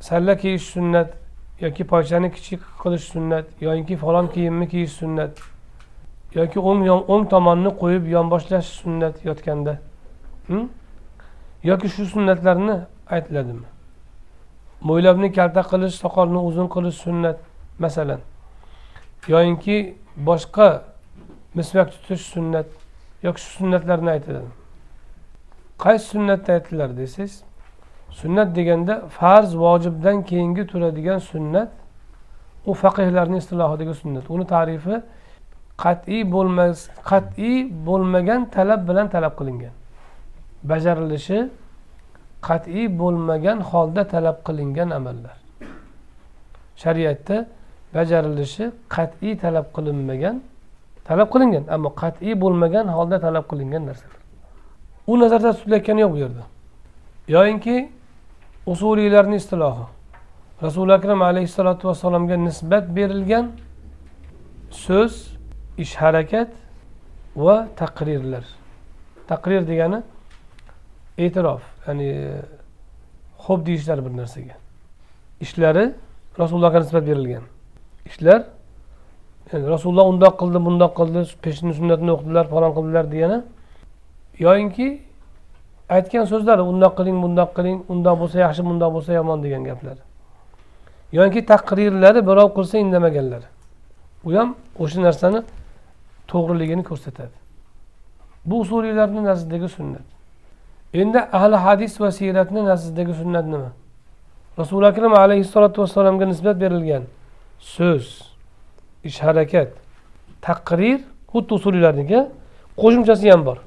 salla kiyish sunnat yoki poychani kichik qilish sunnat yoyinki falon kiyimni kiyish sunnat yoki o'ng o'ng tomonni qo'yib yonboshlash sunnat yotganda. Hm? Yoki shu sunnatlarni aytiladimi mo'ylabni kalta qilish soqolni uzun qilish sunnat masalan. Yoyinki boshqa misvak tutish sunnat yoki shu sunnatlarni aytiladi qaysi sunnatda aytiladi desangiz sunnat deganda farz vojibdan keyingi turadigan sunnat u faqihlarni istilohidagi sunnat. Uni tarifi qat'iy bo'lmas qat'iy bo'lmagan talab bilan talab qilingan. Bajarilishi qat'iy bo'lmagan holda talab qilingan amallar. Shariatda bajarilishi qat'iy talab qilinmagan talab qilingan ammo qat'iy bo'lmagan holda talab qilingan narsalar. U nazarda tutilayotgani yo'q bu yerda. Yoyinki usuliylarni istilohi. Rasuli akram alayhissalotu vassalomga nisbat berilgan so'z ish harakat va taqrirlar. Taqrir degani e'tirof ya'ni xo'p deyishlar bir narsaga. Ishlari rasulullohga nisbat berilgan. Ishlar yani rasululloh undoq qildi bundoq qildi peshinni sunnatini o'qidilar falon qildilar degani yoyinki aytgan so'zlari undoq qiling bundoq qiling undoq bo'lsa yaxshi bundoq bo'lsa yomon degan gaplar. Yoki taqrirlari birov qilsa indamaganlar. U ham o'sha narsani to'g'riligini ko'rsatadi. Bu usuliylarni nazdidagi sunnat. Endi ahli hadis va siyratni nazdidagi sunnat nima? Rasuli akram alayhissalotu vassalomga nisbat berilgan so'z ish harakat taqrir xuddi usulilarniki qo'shimchasi ham bor.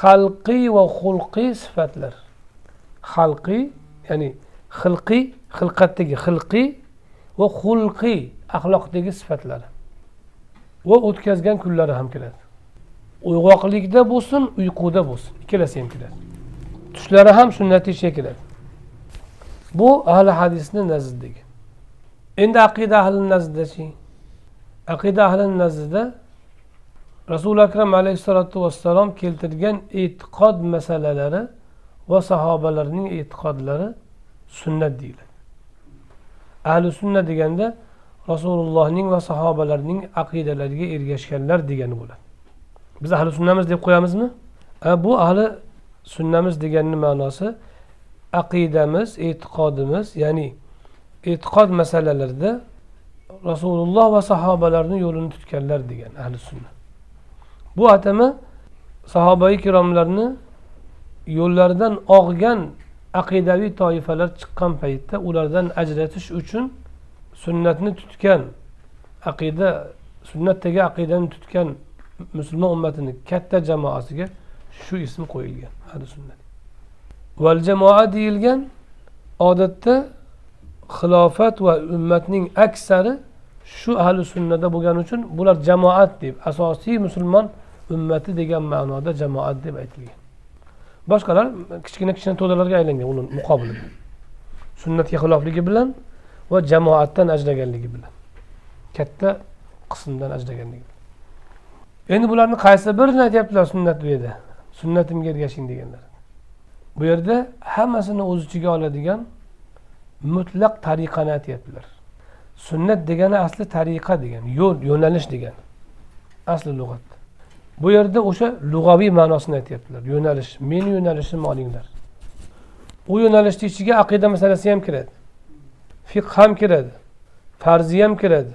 Xalqiy va xulqiy sifatlar. Xalqiy ya'ni xilqiy xilqatdagi xilqiy va xulqiy axloqdagi sifatlari. Va o'tkazgan kunlari ham keladi. Uyg'oqlikda bo'lsin uyquda bo'lsin. Ikkalasi ham keladi. Tushlari ham sunnatiy ichiga kiradi bu ahli hadisni nazdidagi endi aqida ahlini nazdidachi aqida ahlini nazdida rasuli akram alayhissalotu vassalom keltirgan e'tiqod masalalari va sahobalarning e'tiqodlari sunnat deyiladi. Ahli sunna deganda rasulullohning va sahobalarining aqidalariga ergashganlar degani bo'ladi. Biz ahli sunnamiz deb qo'yamizmi? Bu ahli sunnamiz deganni ma'nosi aqidamiz e'tiqodimiz ya'ni e'tiqod masalalarida rasululloh va sahobalarni yo'lini tutganlar degan ahli sunna. Bu atama sahobai ikromlarni yo'llaridan og'gan aqidaviy toifalar chiqqan paytda ulardan ajratish uchun sunnatni tutgan aqida sunnatdagi aqidani tutgan musulmon ummatini katta jamoasiga shu ism qo'yilgan ahli sunnat val jamoa deyilgan odatda xilofat va ummatning aksari shu ahli sunnada bo'lgani uchun bular jamoat deb asosiy musulmon ummati degan ma'noda jamoat deb aytilgan. Boshqalar kichkina kichkina to'dalarga aylangan uni muqobilida sunnatga xilofligi bilan va jamoatdan ajraganligi bilan. Katta qismdan ajraganligi endi bularni qaysi birini aytyaptilar sunnat bu yerda? Sunnatimga ergashing deganlar. Bu yerda hammasini o'z ichiga oladigan mutlaq tariqani aytyaptilar sunnat degani asli tariqa degani yo'l yo'nalish degani asli lug'at. Bu yerda o'sha lug'aviy ma'nosini aytyaptilar yo'nalish meni yo'nalishimni olinglar. U yo'nalishni ichiga aqida masalasi ham kiradi fiq ham kiradi farzi ham kiradi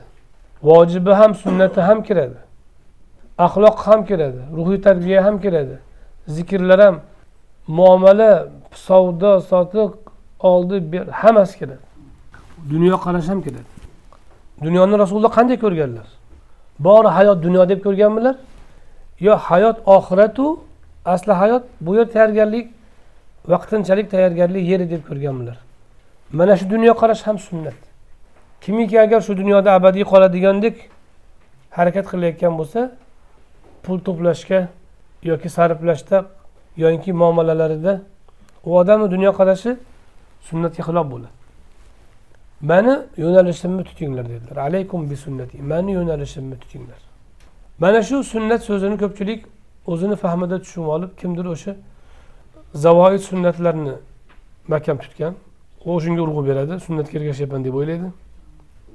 vojibi ham sunnati ham kiradi axloq ham kiradi ruhiy tarbiya ham kiradi. Zikrlar ham muomala savdo sotiq oldi ber hammasi kiradi dunyoqarash ham kiradi dunyoni rasululloh qanday ko'rganlar? Bori hayot dunyo deb ko'rganmilar? Yo hayot oxiratu asli hayot bu yer tayyorgarlik vaqtinchalik tayyorgarlik yeri deb ko'rganmilar? Mana shu dunyoqarash ham sunnat. Kimiki agar shu dunyoda abadiy qoladigandek harakat qilayotgan bo'lsa pul to'plashga yoki sarflashda yoki muomalalarida u odamni dunyoqarashi sunnatga xilof bo'ladi. Mani yo'nalishimni tutinglar dedilar. Alaykum bi sunnati mani yo'nalishimni tutinglar. Mana shu sunnat so'zini ko'pchilik o'zini fahmida tushunib olib kimdir o'sha zavoid sunnatlarni mahkam tutgan u shunga urg'u beradi sunnatga ergashyapman deb o'ylaydi.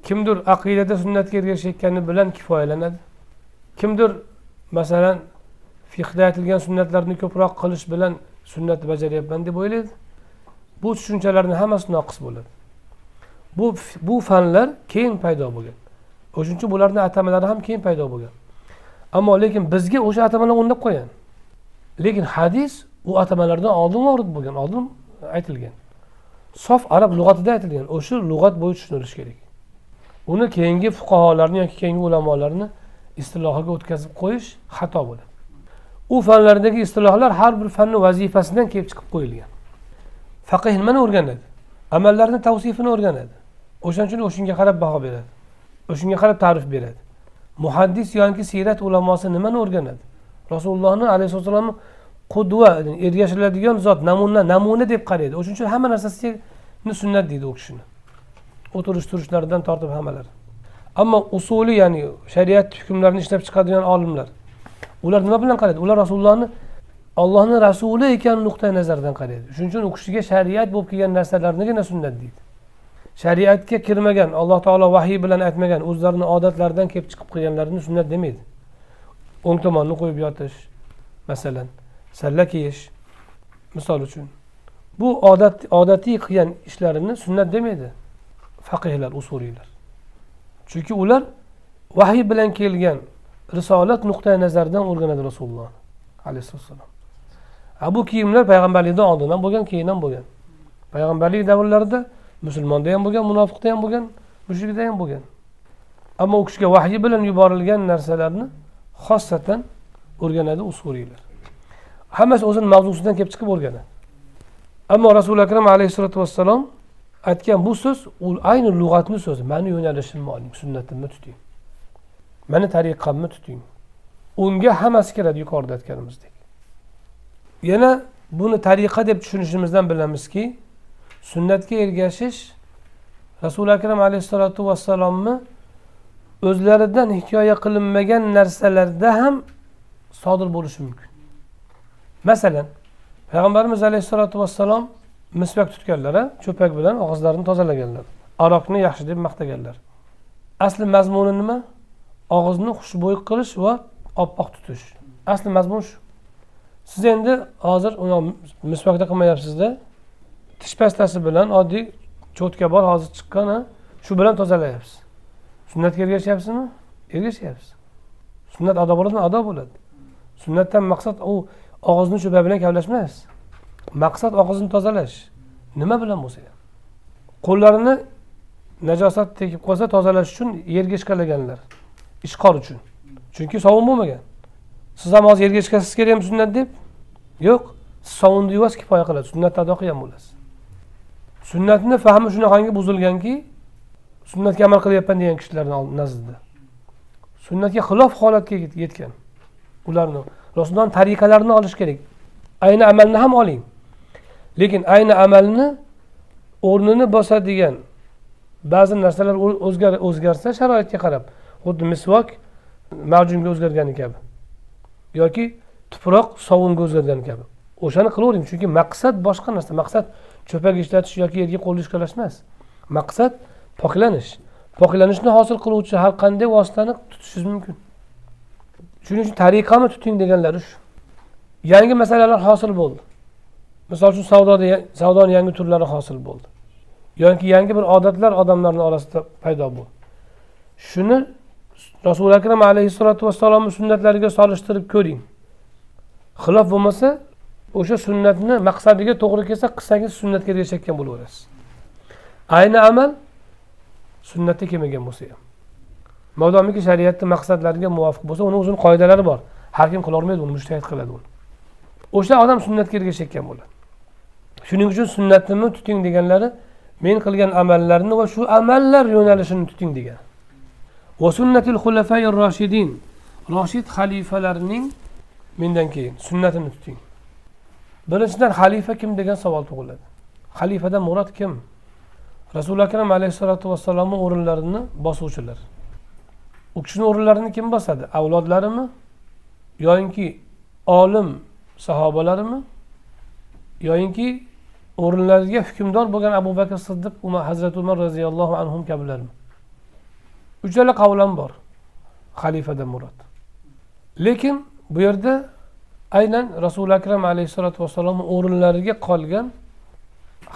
Kimdir aqidada sunnatga ergashayotgani bilan kifoyalanadi. Kimdir masalan fiqda aytilgan sunnatlarni ko'proq qilish bilan sunnatni bajaryapman deb o'ylaydi. Bu tushunchalarni hammasi noqis bo'ladi. Bu bu fanlar keyin paydo bo'lgan. O'shaning uchun bularni atamalari ham keyin paydo bo'lgan. Ammo lekin bizga o'sha atamalar o'rnab qo'ygan. Lekin hadis u atamalardan oldin vorid bo'lgan oldin aytilgan. Sof arab lug'atida aytilgan o'sha lug'at bo'yicha tushunilishi kerak. Uni keyingi fuqarolarni yoki keyingi ulamolarni istilohiga o'tkazib qo'yish xato bo'ladi. U fanlardagi istilohlar har bir fanni vazifasidan kelib chiqib qo'yilgan. Faqih nimani o'rganadi? Amallarni tavsifini o'rganadi. O'shaning uchun o'shanga qarab baho beradi. O'shanga qarab ta'rif beradi. Muhaddis yoki siyrat ulamosi nimani o'rganadi? Rasulullohni alayhissalomni qudva ergashiladigan zot namuna namuna deb qaraydi. O'shaning uchun hamma narsasini sunnat deydi u kishini. O'tirish turishlaridan tortib hammalari ammo usuli ya'ni shariat hukmlarini ishlab chiqadigan olimlar ular nima bilan qaraydi? Ular rasulullohni ollohni rasuli ekan nuqtai nazaridan qaraydi. Shuning uchun u kishiga shariat bo'lib kelgan narsalarnigina sunnat deydi. Shariatga kirmagan alloh taolo vahiy bilan aytmagan o'zlarini odatlaridan kelib chiqib qilganlarini sunnat demaydi. O'ng tomonni qo'yib yotish masalan salla kiyish misol uchun. Bu odat odatiy qilgan ishlarini sunnat demaydi faqihlar usuliylar chunki ular vahiy bilan kelgan risolat nuqtai nazaridan o'rganadi rasululloh alayhissalom bu kiyimlar payg'ambarlikdan oldin ham bo'lgan keyin ham bo'lgan. Payg'ambarlik davrlarida musulmonda ham bo'lgan munofiqda ham bo'lgan mushrikda ham bo'lgan. Ammo u kishiga vahiy bilan yuborilgan narsalarni xossatan o'rganadi usuriylar hammasi o'zini mavzusidan kelib chiqib o'rganadi ammo rasuli akram alayhissalotu vassalom aytgan bu so'z u ayni lug'atni so'zi mani yo'nalishimni oling sunnatimni tuting mani tariqamni tuting. Unga hammasi kiradi yuqorida aytganimizdek. Yana buni tariqa deb tushunishimizdan bilamizki sunnatga ergashish rasuli akram alayhissalotu vassalomni o'zlaridan hikoya qilinmagan narsalarda ham sodir bo'lishi mumkin. Masalan payg'ambarimiz alayhissalotu vassalom misvak tutganlar cho'pak bilan og'izlarini tozalaganlar aroqni yaxshi deb maqtaganlar. Asli mazmuni nima? Og'izni xushbo'y qilish va oppoq tutish. Asli mazmun shu. Siz endi hozir misvakda qilmayapsizda. Tish pastasi bilan oddiy cho'tka bor hozir chiqqan shu bilan tozalayapsiz. Sunnatga ergashyapsizmi ergashyapsiz sunnat ado bo'ladimi ado bo'ladi. Sunnatdan maqsad u og'izni shu bilan kavlash emas maqsad og'izni tozalash. Nima bilan bo'lsa ham. Qo'llarini najosat tegib qolsa tozalash uchun yerga ishqalaganlar. Ishqor uchun. Chunki sovun bo'lmagan. Siz ham hozir yerga chiqasiz kerakmi sunnat deb? Yo'q. Siz sovunni yuvasiz kifoya qiladi sunnatni ado qilgan bo'lasiz. Sunnatni fahmi shunaqangi buzilganki sunnatga amal qilyapman degan kishilarni nazdida sunnatga xilof holatga yetgan. Ularni rasulullohni tariqalarini olish kerak. Ayni amalni ham oling. Lekin ayni amalni o'rnini bosadigan ba'zi narsalar o'zgarsa sharoitga qarab xuddi misvok majunga o'zgargani kabi. Yoki tuproq sovunga o'zgargani kabi. O'shani qilavering chunki maqsad boshqa narsa. Maqsad cho'pak ishlatish yoki yerga qo'lni ishqalash emas maqsad poklanish. Poklanishni hosil qiluvchi har qanday vositani tutishingiz mumkin. Shuning uchun tariqani tuting deganlari shu. Yangi masalalar hosil bo'ldi. Misol uchun savdoda savdoni yangi turlari hosil bo'ldi. Yoki yangi bir odatlar odamlarni orasida paydo bo'ldi. Shuni rasuli akram alayhissalotu vassalomni sunnatlariga solishtirib ko'ring. Xilof bo'lmasa o'sha sunnatni maqsadiga to'g'ri kelsa qilsangiz sunnatga ergashayotgan bo'laverasiz ayni amal sunnatga kelmagan bo'lsa ham. Modomiki shariatni maqsadlariga muvofiq bo'lsa uni o'zini qoidalari bor. Har kim qilolmaydi uni mushtahid qiladi uni o'sha odam sunnatga ergashayotgan bo'ladi. Shuning uchun sunnatimni tuting deganlari men qilgan amallarni va shu amallar yo'nalishini tuting degan. Va sunnatil xulafai roshidin roshid xalifalarning mendan keyin sunnatini tuting. Birinchidan xalifa kim degan savol tug'iladi. Xalifadan murod kim? Rasuli akram alayhissalotu vassalomni o'rinlarini bosuvchilar. U kishini o'rinlarini kim bosadi? Avlodlarimi? Yoyinki olim sahobalarimi? Yoyinki o'rinlariga hukmdor bo'lgan abu bakr siddiq hazrati umar roziyallohu anhu kabilarmi uchala qavl ham bor. Xalifadan murod. Lekin bu yerda aynan rasuli akram alayhissalotu vassalomni o'rinlariga qolgan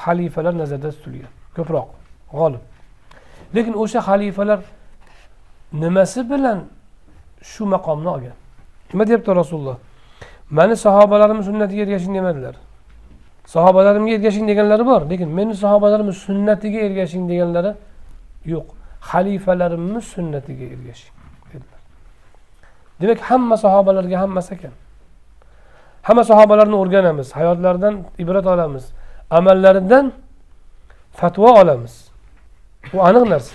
xalifalar nazarda tutilgan. Ko'proq. G'olib. Lekin o'sha xalifalar nimasi bilan shu maqomni olgan? Nima deyapti rasululloh? Mani sahobalarimni sunnatiga ergashing demadilar. Sahobalarimga ergashing deganlari bor lekin meni sahobalarimni sunnatiga ergashing deganlari yo'q. Xalifalarimiz sunnatiga ergashing dedilar. Demak hamma sahobalarga hammasi ekan. Hamma sahobalarni o'rganamiz hayotlaridan ibrat olamiz amallaridan fatvo olamiz. Bu aniq narsa.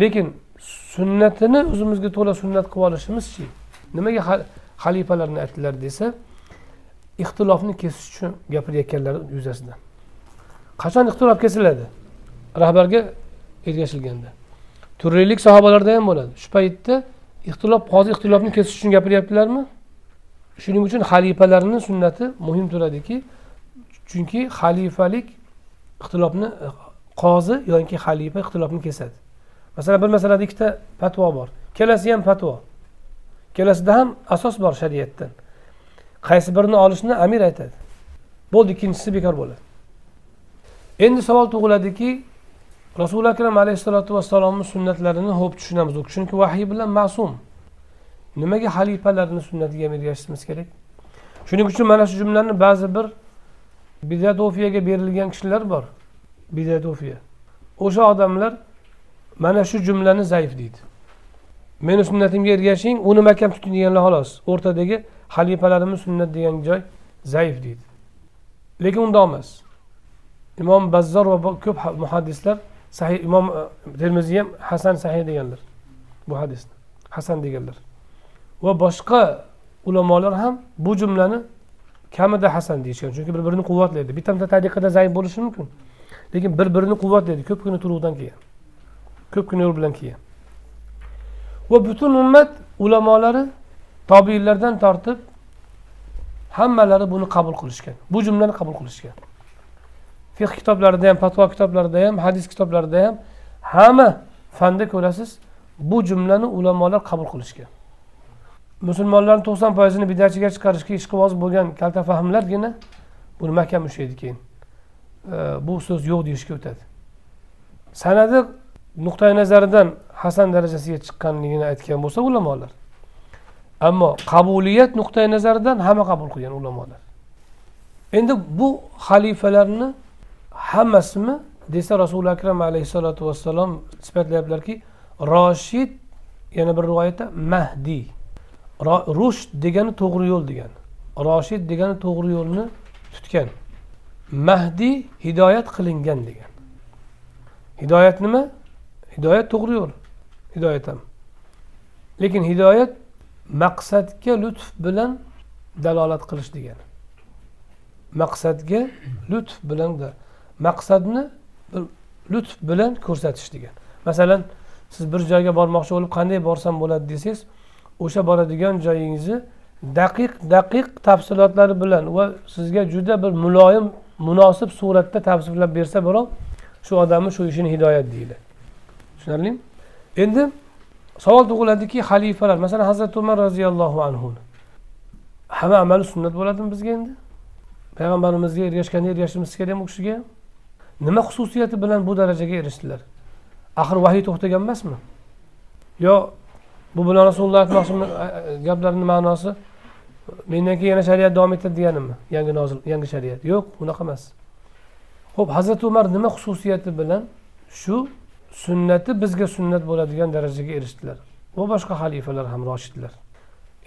Lekin sunnatini o'zimizga to'la sunnat qilib olishimizchi nimaga xalifalarni aytdilar desa ixtilofni kesish uchun gapirayotganlari yuzasidan. Qachon ixtilof kesiladi? Rahbarga ergashilganda. Turlilik sahobalarda ham bo'ladi. Shu paytda ixtilof hozir ixtilofni kesish uchun gapiryaptilarmi? Shuning uchun xalifalarni sunnati muhim turadiki chunki xalifalik ixtilofni e, qozi yoki xalifa ixtilofni kesadi. Masalan bir masalada ikkita fatvo bor. Kelasi ham fatvo. Ikkalasida ham asos bor shariatdan. Qaysi birini olishni amir aytadi. Bo'ldi ikkinchisi bekor bo'ladi. Endi savol tug'iladiki rasuli akram alayhissalotu vassalomni sunnatlarini ho'p tushunamiz u chunki vahiy bilan ma'sum. Nimaga xalifalarni sunnatiga ergashishimiz kerak? Shuning uchun mana shu jumlani ba'zi bir bidatofiyaga berilgan kishilar bor. Bidatofiya o'sha odamlar mana shu jumlani zaif deydi. Meni sunnatimga ergashing uni mahkam tuting deganlar xolos. O'rtadagi xalifalarimiz sunnat degan joy zaif deydi. Lekin undoq emas. Imom bazzor va ko'p muhaddislar sahih imom e, termiziy ham hasan sahih deganlar bu hadisni hasan deganlar. Va boshqa ulamolar ham bu jumlani kamida hasan deyishgan. Chunki bir birini quvvatlaydi. Bitta bitta tariqada zaif bo'lishi mumkin. Lekin bir birini quvvatlaydi. Ko'pgina turuvdan keyin. Ko'pgina yo'l bilan keyin. Va butun ummat ulamolari tobiinlardan tortib hammalari buni qabul qilishgan. Bu jumlani qabul qilishgan. Fiq kitoblarida ham fatvo kitoblarida ham hadis kitoblarida ham hamma fanda ko'rasiz bu jumlani ulamolar qabul qilishgan. Musulmonlarni to'qson foizini bidatchiga chiqarishga ishqiboz bo'lgan kalta fahmlargina buni mahkam ushlaydi keyin. Bu so'z yo'q deyishga o'tadi. Sanadi nuqtai nazaridan hasan darajasiga chiqqanligini aytgan bo'lsa ulamolar. Ammo qabuliyat nuqtai nazaridan hamma qabul qilgan ulamolar. Endi bu xalifalarni hammasimi desa rasuli akram alayhissalotu vassalom sifatlayaptilarki roshid yana bir rivoyatda mahdiy rushd degani to'g'ri yo'l degani roshid degani to'g'ri yo'lni tutgan. Mahdiy hidoyat qilingan degan. Hidoyat nima? Hidoyat to'g'ri yo'l. Hidoyat ham. Lekin hidoyat maqsadga lutf bilan dalolat qilish degani maqsadga lutf bilan maqsadni bir lutf bilan ko'rsatish degan. Masalan siz bir joyga bormoqchi bo'lib qanday borsam bo'ladi desangiz o'sha boradigan joyingizni daqiq daqiq tafsilotlari bilan va sizga juda bir muloyim munosib suratda tavsiflab bersa birov shu odamni shu ishini hidoyat deydi. Tushunarlimi? Endi savol tug'iladiki xalifalar masalan hazrati umar roziyallohu anhu hamma amali sunnat bo'ladimi bizga endi? Payg'ambarimizga ergashganda ergashishimiz kerakmi u kishiga? Nima xususiyati bilan bu darajaga erishdilar? Axir vahiy to'xtagan emasmi? Yo bu bilan rasululloh aytmoqchimi gaplarini ma'nosi mendan keyin yana shariat davom etadi deganimi? Yangi nozil yangi shariat. Yo'q unaqa emas. Ho'p hazrati umar nima xususiyati bilan shu sunnati bizga sunnat bo'ladigan darajaga erishdilar? Va boshqa xalifalar ham roshidlar.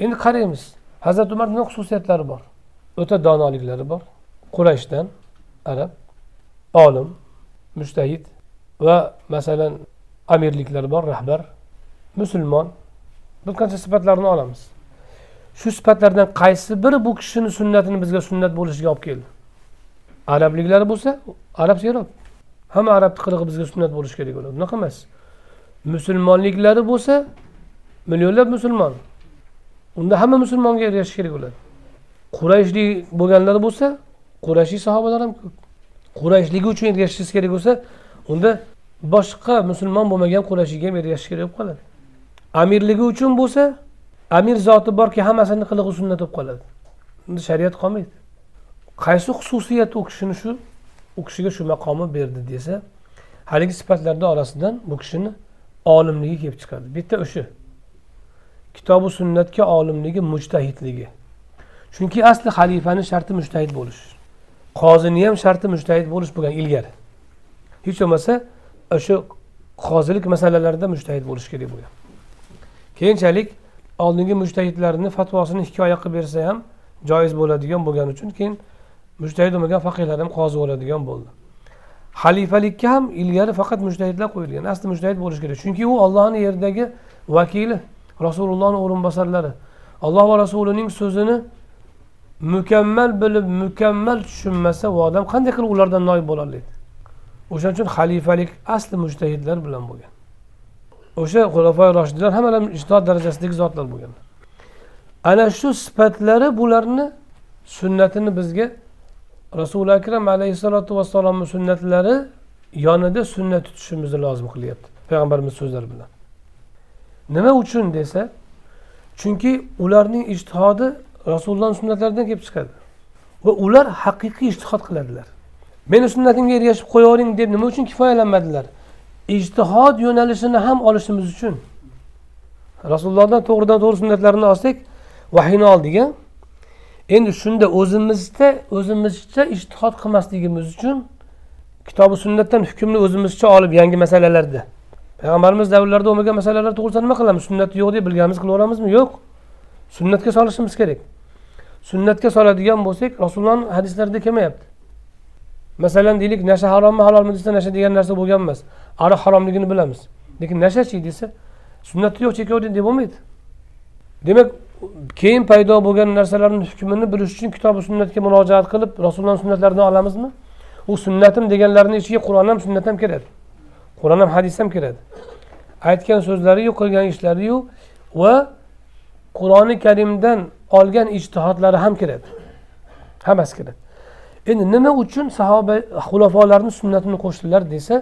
Endi qaraymiz hazrati umar nima xususiyatlari bor? O'ta donoliklari bor. Qurayshdan arab. Olim mushtahid va masalan amirliklar bor rahbar musulmon bir qancha sifatlarni olamiz. Shu sifatlardan qaysi biri bu kishini sunnatini bizga sunnat bo'lishiga olib keldi? Arabliklari bo'lsa arab serob hamma arabni qilig'i bizga sunnat bo'lishi kerak bo'ladi unaqa emas. Musulmonliklari bo'lsa millionlab musulmon. Unda hamma musulmonga ergashish kerak bo'ladi qurayshlik bo'lganlari bo'lsa qurayshlik sahobalar ham ko'p. Qurayshligi uchun ergashishingiz kerak bo'lsa unda boshqa musulmon bo'lmagan qurayshlikka ham ergashish kerak bo'lib qoladi. Amirligi uchun bo'lsa amir zoti borki hammasini qilig'i sunnat bo'lib qoladi. Unda shariat qolmaydi. Qaysi xususiyat u kishini shu u kishiga shu maqomni berdi desa haligi sifatlarni orasidan bu kishini olimligi kelib chiqadi. Bitta o'sha. Kitobi sunnatga olimligi mujtahidligi. Chunki asli xalifani sharti mujtahid bo'lish. Qozini ham sharti mujtahid bo'lish bo'lgan ilgari. Hech bo'lmasa o'sha qozilik masalalarida mujtahid bo'lish kerak bo'lgan. Keyinchalik oldingi mushtahidlarni fatvosini hikoya qilib bersa ham joiz bo'ladigan bo'lgani uchun keyin mujtahid bo'lmagan faqihlar ham qozi bo'ladigan bo'ldi. Xalifalikka ham ilgari faqat mushtahidlar qo'yilgan asli mujtahid bo'lishi kerak. Chunki u ollohni yerdagi vakili rasulullohni o'rinbosarlari. Alloh va rasulining so'zini mukammal bilib mukammal tushunmasa u odam qanday qilib ulardan noyib bo'la o'shaning uchun xalifalik asli mujtahidlar bilan bo'lgan. O'sha xulafoy roshidlar hammalari ijtihod darajasidagi zotlar bo'lgan. Ana shu sifatlari bularni sunnatini bizga rasuli akram alayhissalotu vassalomni sunnatlari yonida sunnat tutishimizni lozim qilyapti payg'ambarimiz so'zlari bilan. Nima uchun desa chunki ularning ijtihodi rasulullohni sunnatlaridan kelib chiqadi. Va ular haqiqiy ijtihod qiladilar. Meni sunnatimga ergashib qo'yavering deb nima uchun kifoyalanmadilar? Ijtihod yo'nalishini ham olishimiz uchun. Rasulullohdan to'g'ridan to'g'ri sunnatlarini olsak vahiyni oldik a endi shunda o'zimizda o'zimizcha ijtihod qilmasligimiz uchun kitobi sunnatdan hukmni o'zimizcha olib yangi masalalarda. Payg'ambarimiz davrlarida bo'lmagan masalalar to'g'risida nima qilamiz? Sunnat yo'q deb bilganimiz qilaveramizmi? Yo'q. Sunnatga solishimiz kerak. Sunnatga soladigan bo'lsak rasulullohni hadislarida kelmayapti. Masalan deylik nasha harommi halolmi desa nasha degan narsa bo'lgan emas. Aroq haromligini bilamiz. Lekin nashachi desa sunnatda yo'q chekavering deb bo'lmaydi. Demak keyin paydo bo'lgan narsalarni hukmini bilish uchun kitobi sunnatga murojaat qilib rasulullohni sunnatlaridan olamizmi? U sunnatim deganlarni ichiga qur'on ham sunnat ham kiradi. Qur'on ham hadis ham kiradi. Aytgan so'zlariyu qilgan ishlariyu va qur'oni karimdan olgan ijtihodlari ham kiradi hammasi kiradi endi nima uchun sahoba xulofolarni sunnatini qo'shdilar desa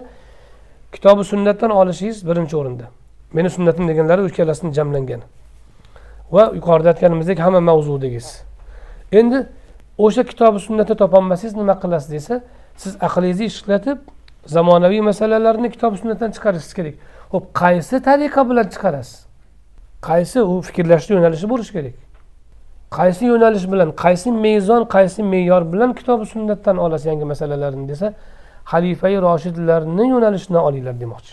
kitobi sunnatdan olishingiz birinchi o'rinda. Meni sunnatim deganlari ikkalasini jamlangan. Va yuqorida aytganimizdek hamma mavzudagiz. Endi o'sha kitobi sunnatni topolmasangiz nima qilasiz desa siz aqlingizni ishlatib zamonaviy masalalarni kitob sunnatdan chiqarishingiz kerak. Ho'p qaysi tariqa bilan chiqarasiz? Qaysi u fikrlashni yo'nalishi bo'lishi kerak? Qaysi yo'nalish bilan qaysi mezon qaysi me'yor bilan kitobi sunnatdan olasiz yangi masalalarni desa xalifai roshidlarni yo'nalishidan olinglar demoqchi.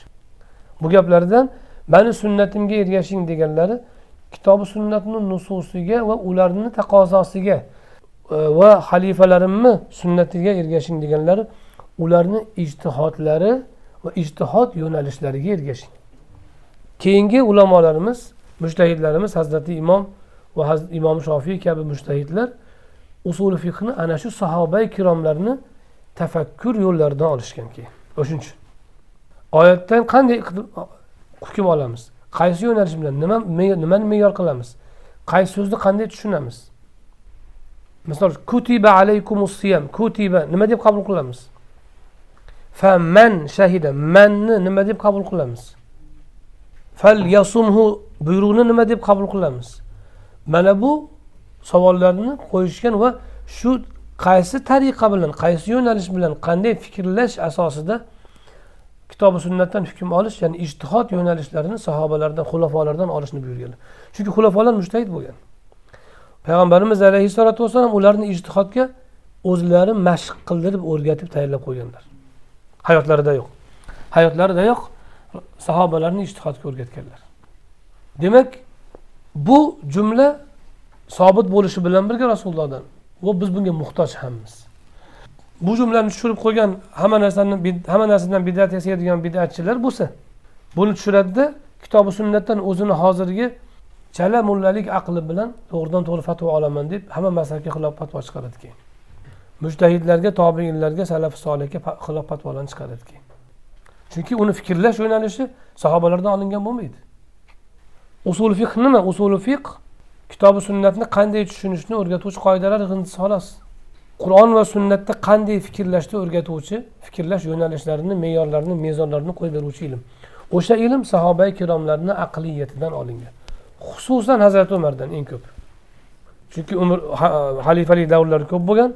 Bu gaplardan mani sunnatimga ergashing deganlari kitobi sunnatni nususiga va ularni taqozosiga e, va xalifalarimni sunnatiga ergashing deganlari ularni ijtihodlari va ijtihod yo'nalishlariga ergashing. Keyingi ulamolarimiz mushtahidlarimiz hazrati imom va imom shofiy kabi mushtahidlar usuli fiqni ana shu sahoba ikromlarni tafakkur yo'llaridan olishgan keyin o'shaning uchun oyatdan qanday hukm olamiz qaysi yo'nalish bilan nima nimani me'yor qilamiz? Qaysi so'zni qanday tushunamiz? Misol kutiba alaykumus siyam. Kutiba nima deb qabul qilamiz? Fa man shahida. Manni nima deb qabul qilamiz? Fal yasumhu buyruqni nima deb qabul qilamiz? Mana bu savollarni qo'yishgan va shu qaysi tariqa bilan qaysi yo'nalish bilan qanday fikrlash asosida kitobi sunnatdan hukm olish ya'ni ijtihod yo'nalishlarini sahobalardan xulafolardan olishni buyurganlar. Chunki xulofolar mushtahid bo'lgan. Payg'ambarimiz alayhissalotu vassalom ularni ijtihodga o'zlari mashq qildirib o'rgatib tayyorlab qo'yganlar. Hayotlarida yo'q. Hayotlarida yo'q sahobalarni ijtihodga o'rgatganlar. Demak bu jumla sobit bo'lishi bilan birga rasulullohdan. Va biz bunga muhtoj hammiz bu jumlani tushirib qo'ygan hamma narsani hamma narsadan bidat yasaydigan bidatchilar bo'lsa buni tushiradida kitobi sunnatdan o'zini hozirgi chala mullalik aqli bilan to'g'ridan to'g'ri fatvo olaman deb hamma mazhabga xilof fatvo chiqaradi keyin. Mujtahidlarga tobeinlarga salafi solihga xilof fatvolarni chiqaradi keyin. Chunki uni fikrlash yo'nalishi sahobalardan olingan bo'lmaydi. Usul fiq nima? Usuli fiq kitobi sunnatni qanday tushunishni o'rgatuvchi qoidalar yig'indisi xolos. Qur'on va sunnatda qanday fikrlashni o'rgatuvchi fikrlash yo'nalishlarini me'yorlarini mezonlarini qo'yib beruvchi ilm. O'sha ilm sahoba ikromlarni aqliyatidan olingan. Xususan hazrati umardan eng ko'p. Chunki umr xalifalik davrlari ko'p bo'lgan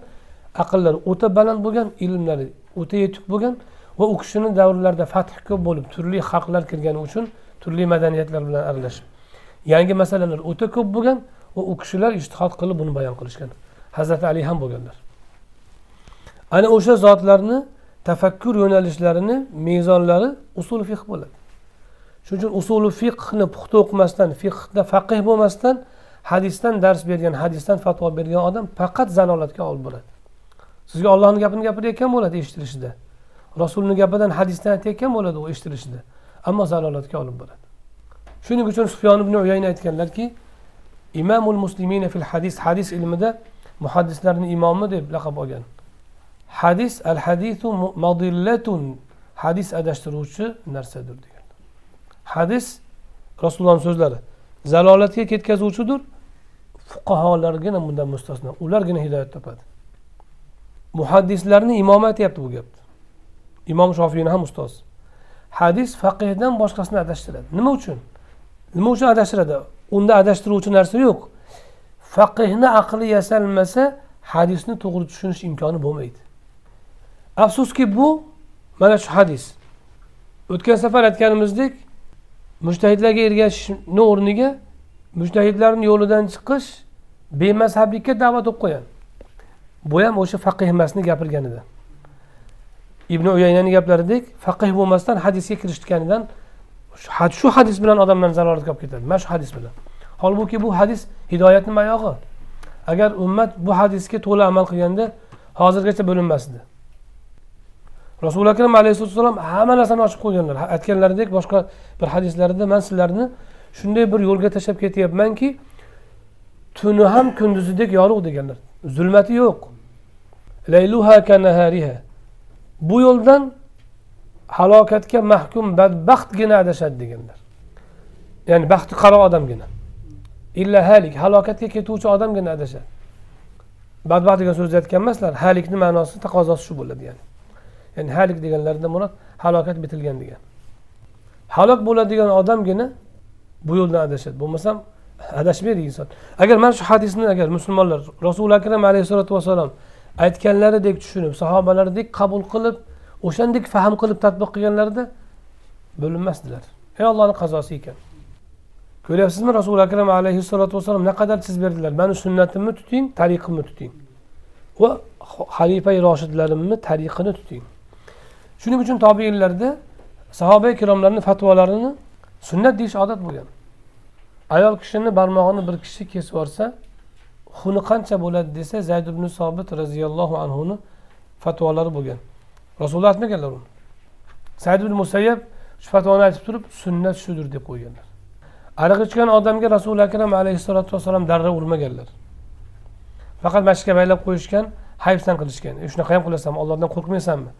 aqllari o'ta baland bo'lgan ilmlari o'ta yetuk bo'lgan va u kishini davrlarida fath ko'p bo'lib turli xalqlar kirgani uchun turli madaniyatlar bilan aralashib yangi masalalar o'ta ko'p bo'lgan va u kishilar ishtihod qilib buni bayon qilishgan. Hazrati ali ham bo'lganlar. Ana o'sha zotlarni tafakkur yo'nalishlarini mezonlari usul fiq bo'ladi. Shuning uchun usuli fiqhni puxta o'qimasdan fiqda faqih bo'lmasdan hadisdan dars bergan hadisdan fatvo bergan odam faqat zalolatga olib boradi. Sizga ollohni gapini gapirayotgan bo'ladi eshitilishida rasulni gapidan hadisdan aytayotgan bo'ladi u eshitilishida ammo zalolatga olib boradi. Shuning uchun sufyon ibn uyayna aytganlarki imomul muslimina fil hadis. Hadis ilmida muhaddislarni imomi deb laqab olgan. Hadis al hadisu madillatun. Hadis adashtiruvchi narsadir degan. Hadis rasulullohni so'zlari. Zalolatga ketkazuvchidir fuqarolargina bundan mustasno ulargina hidoyat topadi. Muhaddislarni imomi aytyapti bu gapni. Imom shofiyni ham ustoz. Hadis faqihdan boshqasini adashtiradi. Nima uchun? Nima uchun adashtiradi? Unda adashtiruvchi narsa yo'q. Faqihni aqli yasalmasa hadisni to'g'ri tushunish imkoni bo'lmaydi. Afsuski bu mana shu hadis. O'tgan safar aytganimizdek mushtahidlarga ergashishni o'rniga mushtahidlarni yo'lidan chiqish bemazhablikka da'vat bo'lib qo'ygan. Bu ham o'sha faqih emasni gapirganida ibn uyaynani gaplaridek faqih bo'lmasdan hadisga kirishganidan shu hadis bilan odamlarni zalolatga olib ketadi. Mana shu hadis bilan. Holbuki bu hadis hidoyatni mayog'i. Agar ummat bu hadisga to'la amal qilganda hozirgacha bo'linmasdi. Rasuli akram alayhissalatu hamma narsani ochib qo'yganlar. Aytganlaridek boshqa bir hadislarida man sizlarni shunday bir yo'lga tashlab ketyapmanki tuni ham kunduzidek yorug' deganlar. Zulmati yo'q. Bu yo'ldan halokatga mahkum badbaxtgina adashadi deganlar. Ya'ni baxti qaro odamgina. Illa halik halokatga ketuvchi odamgina adashadi. Badbaxt degan so'zni aytgan emaslar halikni ma'nosi taqozosi shu bo'ladi ya'ni. Ya'ni halik deganlarida murod halokat bitilgan degan. Halok bo'ladigan odamgina bu yo'ldan adashadi. Bo'lmasam adashmaydi inson. Agar mana shu hadisni agar musulmonlar rasuli akram alayhissalotu vassalom aytganlaridek tushunib sahobalardek qabul qilib o'shandek fahm qilib tadbiq qilganlarida bo'linmasdilar. Ey ollohni qazosi ekan. Ko'ryapsizmi? Rasuli akram alayhissalotu vassalom naqadar chizib berdilar? Mani sunnatimni tuting tariqimni tuting. Va xalifa roshidlarimni tariqini tuting. Shuning uchun tobeinlarda sahoba ikromlarni fatvolarini sunnat deyish odat bo'lgan. Ayol kishini barmog'ini bir kishi kesib yuborsa xuni qancha bo'ladi desa zayd ibn sobit roziyallohu anhuni fatvolari bo'lgan. Rasululloh aytmaganlar uni. Said ibn musayyab shu fatvoni aytib turib sunnat shudir deb qo'yganlar. Ariq ichgan odamga rasuli akram alayhissalotu vassalom darra urmaganlar. Faqat masjidga baylab qo'yishgan hayfsan qilishgan. E, shunaqa ham qilasanmi ollohdan qo'rqmaysanmi?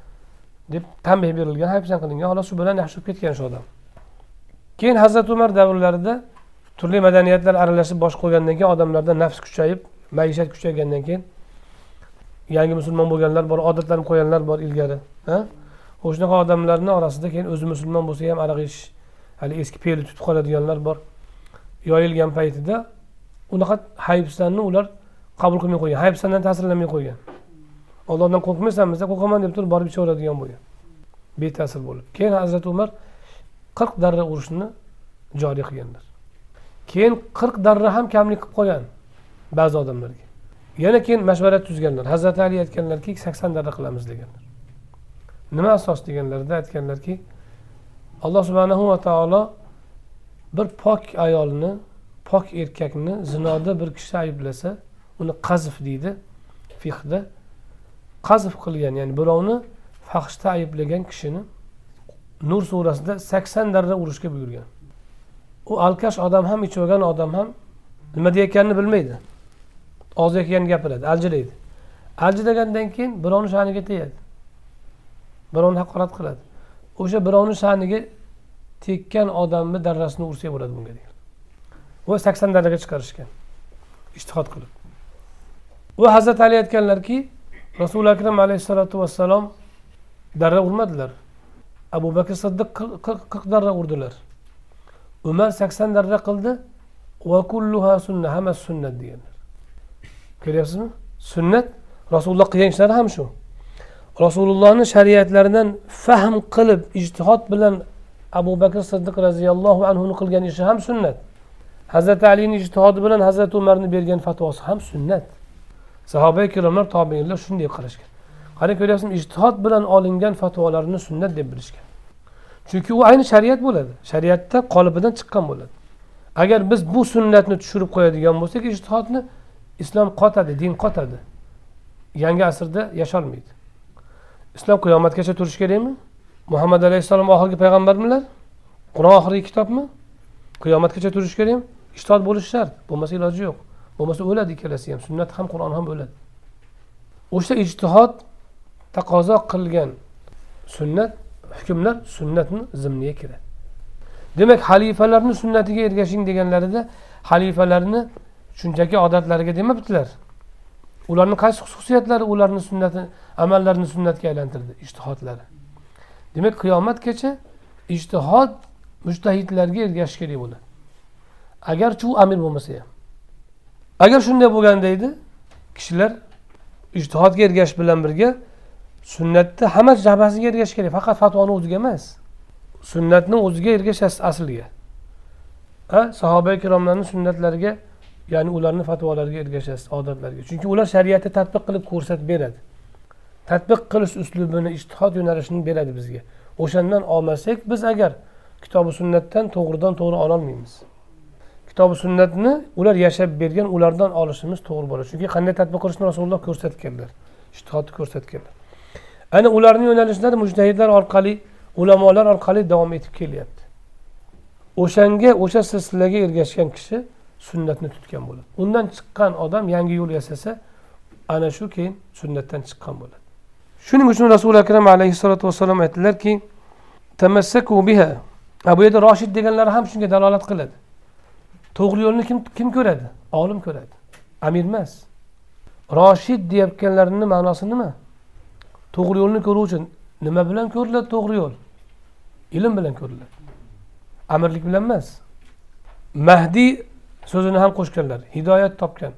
deb tanbeh berilgan hayfsan qilingan. Xolos shu bilan yaxshi bo'lib ketgan shu odam. Keyin hazrati umar davrlarida turli madaniyatlar aralashib bosh qo'ygandan keyin odamlarda nafs kuchayib maishat kuchaygandan keyin yangi musulmon bo'lganlar bor odatlarni qo'yganlar bor ilgari o'shanaqa odamlarni orasida keyin o'zi musulmon bo'lsa ham aroq ichish hali eski peli tutib qoladiganlar bor. Yoyilgan paytida unaqa hayfsanni ular qabul qilmay qo'ygan hayfsandan ta'sirlanmay qo'ygan. Ollohdan qo'rqmaysanmi desa qo'rqaman deb turib borib ichaveradigan bo'lgan. Beta'sir bo'lib. Keyin hazrati umar qirq darra urushni joriy qilganlar. Keyin qirq darra ham kamlik qilib qolgan ba'zi odamlarga. Yana keyin mashvarat tuzganlar hazrati ali aytganlarki sakson darra qilamiz deganlar. Nima asos deganlarida aytganlarki alloh subhanahu va taolo bir pok ayolni pok erkakni zinoda bir kishi ayblasa uni qazf deydi fiqda qazf qilgan ya'ni birovni fahshda ayblagan kishini nur surasida sakson darra urishga buyurgan. U alkash odam ham ichib olgan odam ham nima deyayotganini bilmaydi. Og'ziga kelganini gapiradi aljiraydi aljilagandan keyin birovni sha'niga tegadi birovni haqorat qiladi. O'sha birovni sha'niga tekkan odamni darrasini ursak bo'ladi bunga deydi. Va sakson darraga chiqarishgan. Ishtihod qilib. Va hazrati ali aytganlarki rasuli akram alayhissalotu vassalom darra urmadilar. Abu bakr siddiq qirq darra urdilar. Umar sakson darra qildi. Va kulluha sunna hammasi sunnat deganlar. Ko'ryapsizmi? Sunnat rasululloh qilgan ishlari ham shu. Rasulullohni shariatlaridan fahm qilib ijtihod bilan abu bakr siddiq roziyallohu anhuni qilgan ishi ham sunnat. Hazrati alini ijtihodi bilan hazrati umarni bergan fatvosi ham sunnat. Sahoba ikromlar tobeinlar shunday qarashgan. Qarang ko'ryapsizmi? Ijtihod bilan olingan fatvolarni sunnat deb bilishgan. Chunki u ayni shariat bo'ladi. Shariatda qolibidan chiqqan bo'ladi. Agar biz bu sunnatni tushirib qo'yadigan bo'lsak ijtihodni islom qotadi din qotadi. Yangi asrda yasholmaydi. Islom qiyomatgacha turishi kerakmi? Muhammad alayhissalom oxirgi payg'ambarmilar? Qur'on oxirgi kitobmi? Qiyomatgacha turishi kerakmi? Ishtihod bo'lishi shart. Bo'lmasa iloji yo'q. Bo'lmasa o'ladi ikkalasi ham. Sunnat ham qur'on ham o'ladi o'sha ijtihod taqozo qilgan sunnat hukmlar sunnatni zimniga kiradi. Demak xalifalarni sunnatiga ergashing deganlarida xalifalarni shunchaki odatlariga demabdilar. Ularni qaysi xususiyatlari ularni sunnati amallarini sunnatga aylantirdi? Ijtihodlari. Demak qiyomatgacha ijtihod mujtahidlarga ergashish kerak bo'ladi. Agarchi u amir bo'lmasa ham. Agar shunday bo'lganda edi kishilar ijtihodga ergashish bilan birga sunnatni hamma jabhasiga ergashish kerak faqat fatvoni o'ziga emas. Sunnatni o'ziga ergashasiz asliga sahoba ikromlarni sunnatlariga ya'ni ularni fatvolariga ergashasiz odatlarga. Chunki ular shariatni tadbiq qilib ko'rsatib beradi. Tadbiq qilish uslubini ijtihod yo'nalishini beradi bizga. O'shandan olmasak biz agar kitobi sunnatdan to'g'ridan to'g'ri ololmaymiz. Kitobi sunnatni ular yashab bergan ulardan olishimiz to'g'ri bo'ladi. Chunki qanday tadbiq qilishni rasululloh ko'rsatganlar ijtihodni ko'rsatganlar. Ana ularni yo'nalishlari mujtahidlar orqali ulamolar orqali davom etib kelyapti. O'shanga o'sha silsilaga ergashgan kishi sunnatni tutgan bo'ladi. Undan chiqqan odam yangi yo'l yasasa ana shu keyin sunnatdan chiqqan bo'ladi. Shuning uchun rasuli akram alayhissalotu vassalom aytdilarki tamassaku biha. Bu yerda roshid deganlari ham shunga dalolat qiladi. To'g'ri yo'lni kim kim ko'radi? Olim ko'radi. Amir emas. Roshid deyayotganlarini ma'nosi nima? To'g'ri yo'lni ko'ruvchi nima bilan ko'riladi to'g'ri yo'l? Ilm bilan ko'riladi. Amirlik bilan emas. Mahdiy so'zini ham qo'shganlar. Hidoyat topgan.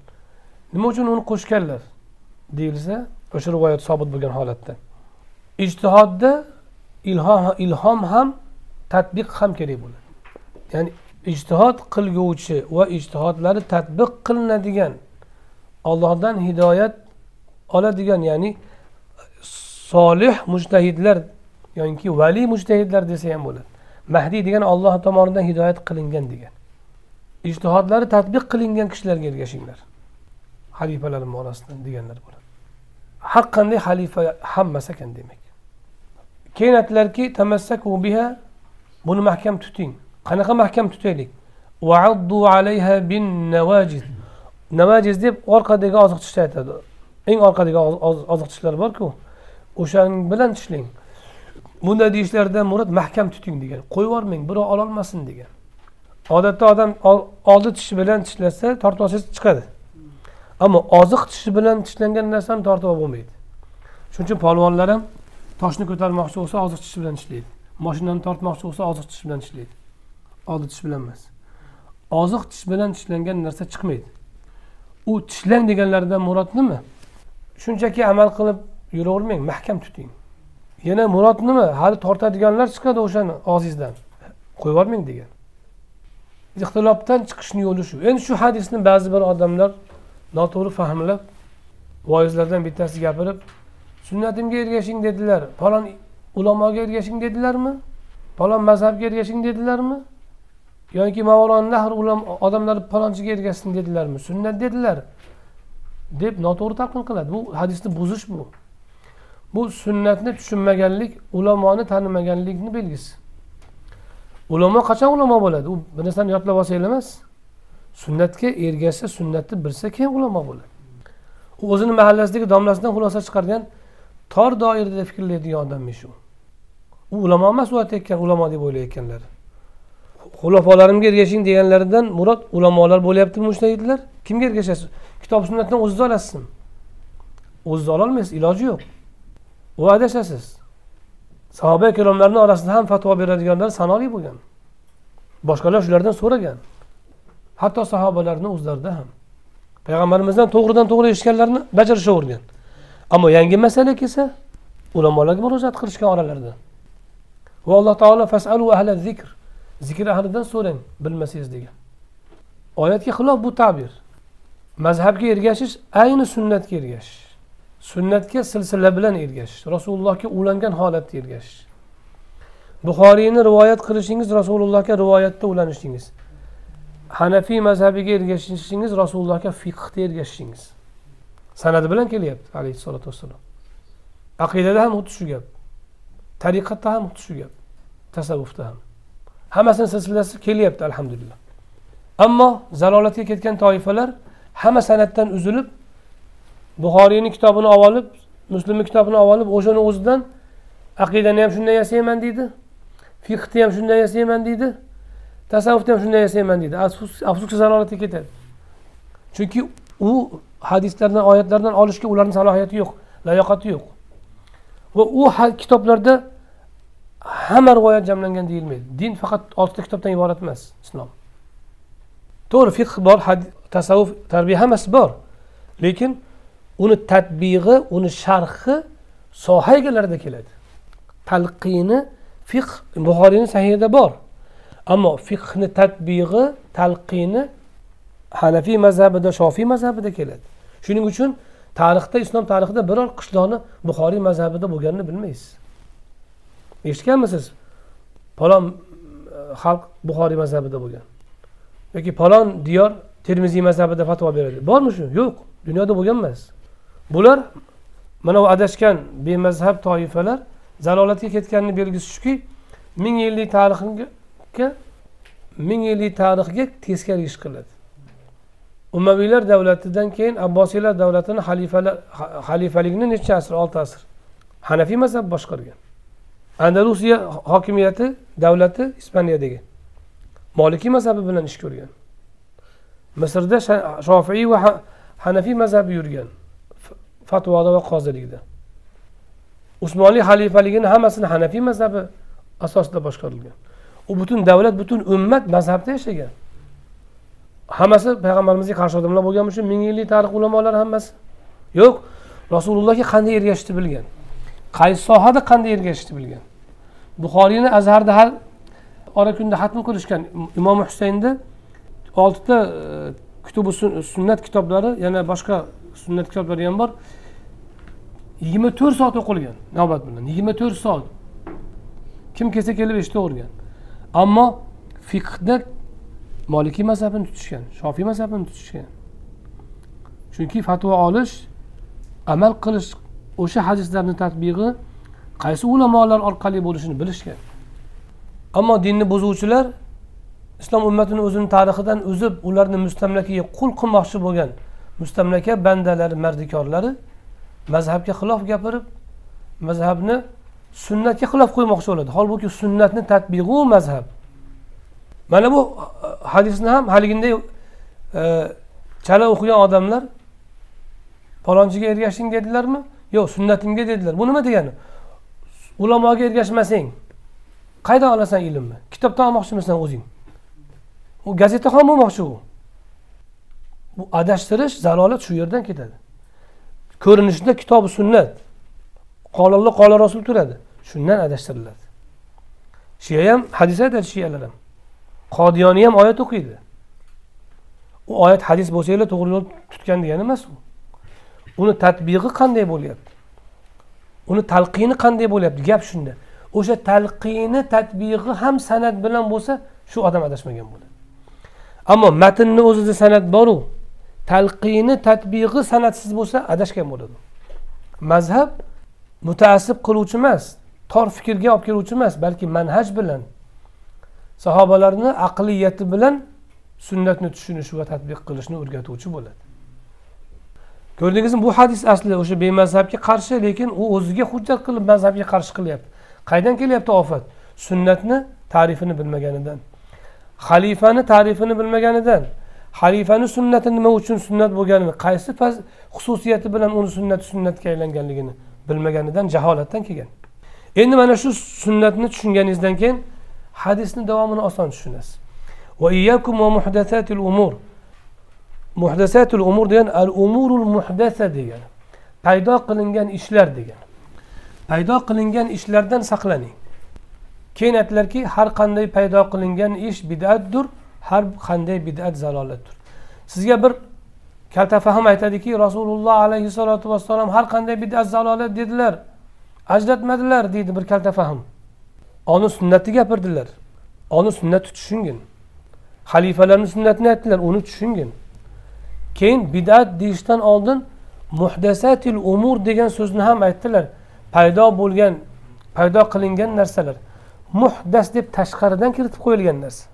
Nima uchun uni qo'shganlar? Deyilsa o'sha rivoyat sobit bo'lgan holatda. Ijtihodda ilhom ilhom ham tadbiq ham kerak bo'ladi. Ya'ni ijtihod qilguvchi va ijtihodlari tadbiq qilinadigan ollohdan hidoyat oladigan ya'ni solih mujtahidlar yoki vali mujtahidlar desa ham bo'ladi. Mahdiy degan olloh tomonidan hidoyat qilingan degan. Ijtihodlari tadbiq qilingan kishilarga ergashinglar. Xalifalarim orasidan deganlar bo'ladi. Har qanday xalifa hammas ekan demak. Keyin aytdilarki tamassaku biha buni mahkam tuting qanaqa mahkam tutaylik? Navajiz deb orqadagi oziq tishni aytadi. Eng orqadagi oziq tishlar borku o'shaning bilan tishlang bunday deyishlaridan murod mahkam tuting degan. Qo'yib yubormang birov ololmasin degan. Odatda odam oldi tishi bilan tishlasa tortib olsangiz chiqadi. Ammo oziq tishi bilan tishlangan narsani tortib olib bo'lmaydi. Shuning uchun polvonlar ham toshni ko'tarmoqchi bo'lsa oziq tishi bilan tishlaydi moshinani tortmoqchi bo'lsa oziq tish bilan tishlaydi oldi tish bilan emas. Oziq tish bilan tishlangan narsa chiqmaydi. U tishlang deganlaridan murod nima? Shunchaki amal qilib yuravermang mahkam tuting. Yana murod nima? Hali tortadiganlar chiqadi o'shani og'zingizdan qo'yib yubormang degan. Ixtilofdan chiqishni yo'li shu. Endi shu hadisni ba'zi bir odamlar noto'g'ri fahmlab voizlardan bittasi gapirib sunnatimga ergashing dedilar. Falon ulamoga ergashing dedilarmi? Falon mazhabga ergashing dedilarmi? Yoki mavlon nahr ulam odamlar palonchiga ergashsin dedilarmi? Sunnat dedilar. deb noto'g'ri talqin qiladi. Bu hadisni buzish bu. Bu sunnatni tushunmaganlik ulamoni tanimaganlikni belgisi. Ulamo qachon ulamo bo'ladi? U bir narsani yodlab olsanglar emas. Sunnatga ergashsa sunnatni bilsa keyin ulamo bo'ladi. U o'zini mahallasidagi domlasidan xulosa chiqargan tor doirada fikrlaydigan odam u. U ulamo emas u aytayotgan ulamo deb o'ylayotganlar. Xulofolarimga ergashing deganlaridan murod ulamolar bo'lyaptimi mushtahidlar kimga ergashasiz? Kitob sunnatdan o'zizni olasizmi? O'zizni ololmaysiz iloji yo'q. U adashasiz sahoba ikromlarni orasida ham fatvo beradiganlar sanoqli bo'lgan. Boshqalar shulardan so'ragan. Hatto sahobalarni o'zlarida ham. Payg'ambarimizdan to'g'ridan to'g'ri eshitganlarni bajarishavergan. Ammo yangi masala kelsa ulamolarga murojaat qilishgan oralarida va alloh taolo fasalu ahla zikr. Zikr ahlidan so'rang bilmasangiz degan. Oyatga xilof bu tabir. Mazhabga ergashish ayni sunnatga ergashish. Sunnatga silsila bilan ergashish rasulullohga ulangan holatda ergashish. Buxoriyni rivoyat qilishingiz rasulullohga rivoyatda ulanishingiz. Hanafiy mazhabiga ergashishingiz rasulullohga fiqhda ergashishingiz. Sanadi bilan kelyapti alayhissalotu vassalom. Aqidada ham xuddi shu gap. Tariqatda ham xuddi shu gap. Tasavvufda ham. Hammasini silsilasi kelyapti alhamdulillah. Ammo zalolatga ketgan toifalar hamma san'atdan uzilib buxoriyni kitobini olib olib muslimni kitobini olib olib o'shani o'zidan aqidani ham shunday yasayman deydi fiqni ham shunday yasayman deydi tasavvufni ham shunday yasayman deydi. Afsuski zalolatga ketadi. Chunki u hadislardan oyatlardan olishga ularni salohiyati yo'q layoqati yo'q. Va u kitoblarda hamma rivoyat jamlangan deyilmaydi. Din faqat oltita kitobdan iborat emas islom. To'g'ri fiqh bor tasavvuf tarbiya hammasi bor. Lekin uni tadbig'i uni sharhi soha egalarida keladi. Talqini fiqh buxoriyni sahiyida bor. Ammo fiqhni tadbig'i talqini hanafiy mazhabida shofiy mazhabida keladi. Shuning uchun tarixda islom tarixida biror qishloqni buxoriy mazhabida bo'lganini bilmaysiz. Eshitganmisiz? Falon e, xalq buxoriy mazhabida bo'lgan. Yoki falon diyor termiziy mazhabida fatvo beradi. Bormi shu? Yo'q. Dunyoda bo'lgan emas bular mana bu adashgan bemazhab toifalar zalolatga ketganini belgisi shuki ming yillik tarixga ming yillik tarixga teskari ish qiladi. Umaviylar davlatidan keyin abbosiylar davlatini xalifalar xalifalikni necha asr olti asr hanafiy mazhab boshqargan. Andalusiya hokimiyati davlati ispaniyadagi molikiy mazhabi bilan ish ko'rgan. Misrda shofiiy va hanafiy mazhabi yurgan. Fatvoda va qozilikda. Usmonli xalifaligini hammasini hanafiy mazhabi asosida boshqarilgan. U butun davlat butun ummat mazhabda yashagan hammasi payg'ambarimizga qarshi odamlar bo'lganmi shu ming yillik tarix ulamolari hammasi. Yo'q rasulullohga qanday ergashishni bilgan. Qaysi sohada qanday ergashishni bilgan. Buxoriyni azharda har ora kunda hatm qilishgan imom husaynni oltita e, kutubi sunnat kitoblari yana boshqa sunnat kitoblari ham bor. Yigirma to'rt soat o'qilgan navbat bilan yigirma to'rt soat. Kim kelsa kelib eshitavergan ammo fiqhda molikiy mazhabini tutishgan shofiy mazhabini tutishgan. Chunki fatvo olish amal qilish o'sha hadislarni tadbig'i qaysi ulamolar orqali bo'lishini bilishgan. Ammo dinni buzuvchilar islom ummatini o'zini tarixidan uzib ularni mustamlakaga qul qilmoqchi bo'lgan mustamlaka bandalari mardikorlari mazhabga xilof gapirib mazhabni sunnatga xilof qo'ymoqchi bo'ladi. Holbuki sunnatni tadbig'i mazhab. Mana bu uh, hadisni ham haliginday uh, chala o'qigan odamlar palonchiga ergashing dedilarmi? Yo'q sunnatimga dedilar. Bu nima degani? Ulamoga ergashmasang qayerdan olasan ilmni? Kitobdan olmoqchimisan o'zing. U gazetaxon bo'lmoqchi u. Bu adashtirish zalolat shu yerdan ketadi. Ko'rinishida kitobi sunnat. Qololloh qola rasul turadi. Shundan adashtiriladi. Shiya ham hadis aytadi shiyalar ham. Qodiyoniy ham oyat o'qiydi. U oyat hadis bo'lsanglar to'g'ri yo'l tutgan degani emas u. Uni tadbig'i qanday bo'lyapti? Uni talqini qanday bo'lyapti? Gap shunda. O'sha talqini tadbig'i ham san'at bilan bo'lsa shu odam adashmagan bo'ladi. Ammo matnni o'zida san'at boru talqini tadbig'i sanatsiz bo'lsa adashgan bo'ladi. Mazhab mutaassib qiluvchi emas tor fikrga olib keluvchi emas balki manhaj bilan sahobalarni aqliyati bilan sunnatni tushunish va tadbiq qilishni o'rgatuvchi bo'ladi. Ko'rdingizmi bu hadis asli o'sha bemazhabga qarshi lekin u o'ziga hujjat qilib mazhabga qarshi qilyapti. Qaydan kelyapti ofat? Sunnatni ta'rifini bilmaganidan xalifani ta'rifini bilmaganidan. Xalifani sunnati nima uchun sunnat bo'lganini qaysi xususiyati bilan uni sunnati sunnatga aylanganligini bilmaganidan jaholatdan kelgan. Endi mana shu sunnatni tushunganingizdan keyin hadisni davomini oson tushunasiz. Umur. Muhdasatul umur degan al umurul muhdasa degani paydo qilingan ishlar degani paydo qilingan ishlardan saqlaning. Keyin aytdilarki har qanday paydo qilingan ish bid'atdir har qanday bid'at zalolatdir. Sizga bir kalta fahm aytadiki rasululloh alayhissalotu vassalom har qanday bid'at zalolat dedilar. Ajratmadilar deydi bir kalta fahm oni sunnatni gapirdilar. Oni sunnatni tushungin. Xalifalarni sunnatini aytdilar uni tushungin. Keyin bid'at deyishdan oldin muhdasatil umur degan so'zni ham aytdilar. Paydo bo'lgan paydo qilingan narsalar. Muhdas deb tashqaridan kiritib qo'yilgan narsa.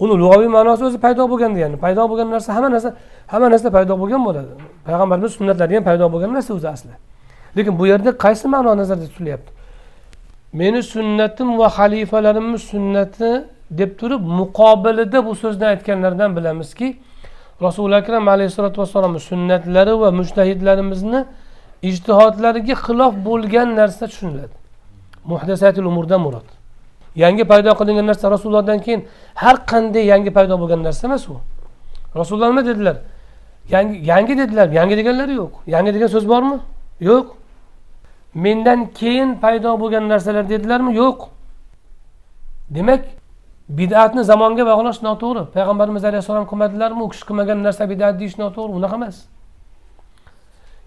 Buni lug'aviy ma'nosi o'zi paydo bo'lgan degani paydo bo'lgan narsa hamma narsa hamma narsa paydo bo'lgan bo'ladi. Payg'ambarimiz sunnatlari ham paydo bo'lgan narsa o'zi asli. Lekin bu yerda qaysi ma'no nazarda tutilyapti? Meni sunnatim va xalifalarimni sunnati deb turib muqobilida bu so'zni aytganlaridan bilamizki rasuli akram alayhissalotu vassalomni sunnatlari va mushtahidlarimizni ijtihodlariga xilof bo'lgan narsa tushuniladi. Muhdasatil umurdan murod. Yangi paydo qilingan narsa rasulullohdan keyin har qanday yangi paydo bo'lgan narsa emas u. Rasululloh nima dedilar? Yangi yangi dedilar. Yangi deganlari yo'q. Yangi degan so'z bormi? Yo'q. Mendan keyin paydo bo'lgan narsalar dedilarmi? Yo'q. Demak bid'atni zamonga bog'lash noto'g'ri. Payg'ambarimiz alayhissalom qilmadilarmi? U kishi qilmagan narsa bid'at deyish noto'g'ri. Unaqa emas.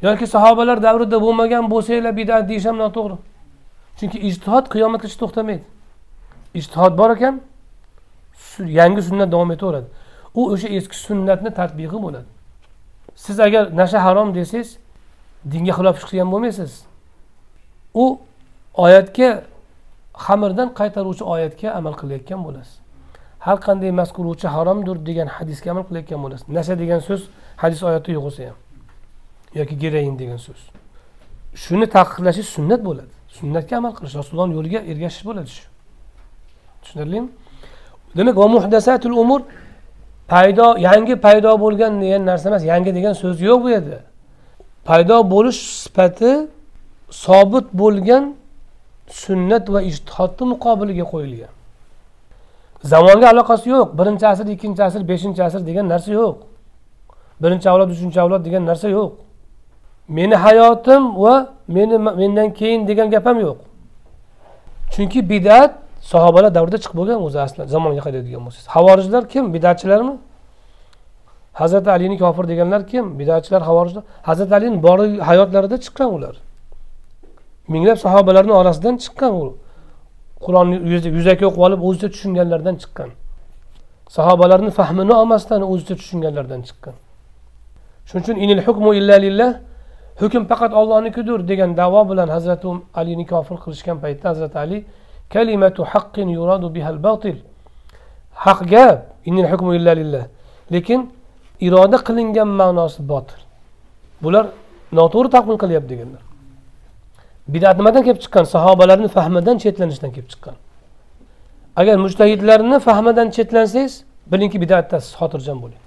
Yoki sahobalar davrida bo'lmagan bo'lsanglar bid'at deyish ham noto'g'ri. Chunki ijtihod qiyomatgacha to'xtamaydi. Ijtihod bor ekan yangi sunnat davom etaveradi. U o'sha eski sunnatni tadbiqi bo'ladi. Siz agar nasha harom desangiz dinga xilof ish qilgan bo'lmaysiz. U oyatga xamirdan qaytaruvchi oyatga amal qilayotgan bo'lasiz. Har qanday mast qiluvchi haromdir degan hadisga amal qilayotgan bo'lasiz. Nasha degan so'z hadis oyatda yo'q bo'lsa ham yoki gerayin degan so'z. Shuni taqiqlashingiz sunnat bo'ladi. Sunnatga amal qilish rasulullohni yo'liga ergashish bo'ladi shu. Tushunarlimi? Demak va muhdasatul umur paydo yangi paydo bo'lgan degan narsa emas yangi degan so'z yo'q bu yerda. Paydo bo'lish sifati sobit bo'lgan sunnat va ijtihodni muqobiliga qo'yilgan. Zamonga aloqasi yo'q birinchi asr ikkinchi asr beshinchi asr degan narsa yo'q. Birinchi avlod uchinchi avlod degan narsa yo'q. Meni hayotim va meni mendan keyin degan gap ham yo'q. Chunki bidat sahobalar davrida chiqib bo'lgan o'zi aslida zamonga qaraydigan bo'lsangiz. Havorijlar kim? Bidatchilarmi? Hazrati alini kofir deganlar kim? Bidatchilar havorijlar hazrati alini bor hayotlarida chiqqan ular. Minglab sahobalarni orasidan chiqqan u. Qur'onni yuzaki o'qib olib o'zicha tushunganlardan chiqqan. Sahobalarni fahmini olmasdan o'zicha tushunganlardan chiqqan. Shuning uchun inil hukmu illa lillah hukm faqat ollohnikidir degan davo bilan hazrati alini kofir qilishgan paytda hazrati ali kalimatu haqqin yuradu bihal batil haq gap inil hukmu illa lillah lekin iroda qilingan ma'nosi botil bular noto'g'ri taqdim qilyapti deganlar bidat nimadan kelib chiqqan sahobalarni fahmidan chetlanishdan kelib chiqqan agar mujtahidlarni fahmidan chetlansangiz bilingki bidatdasiz xotirjam bo'ling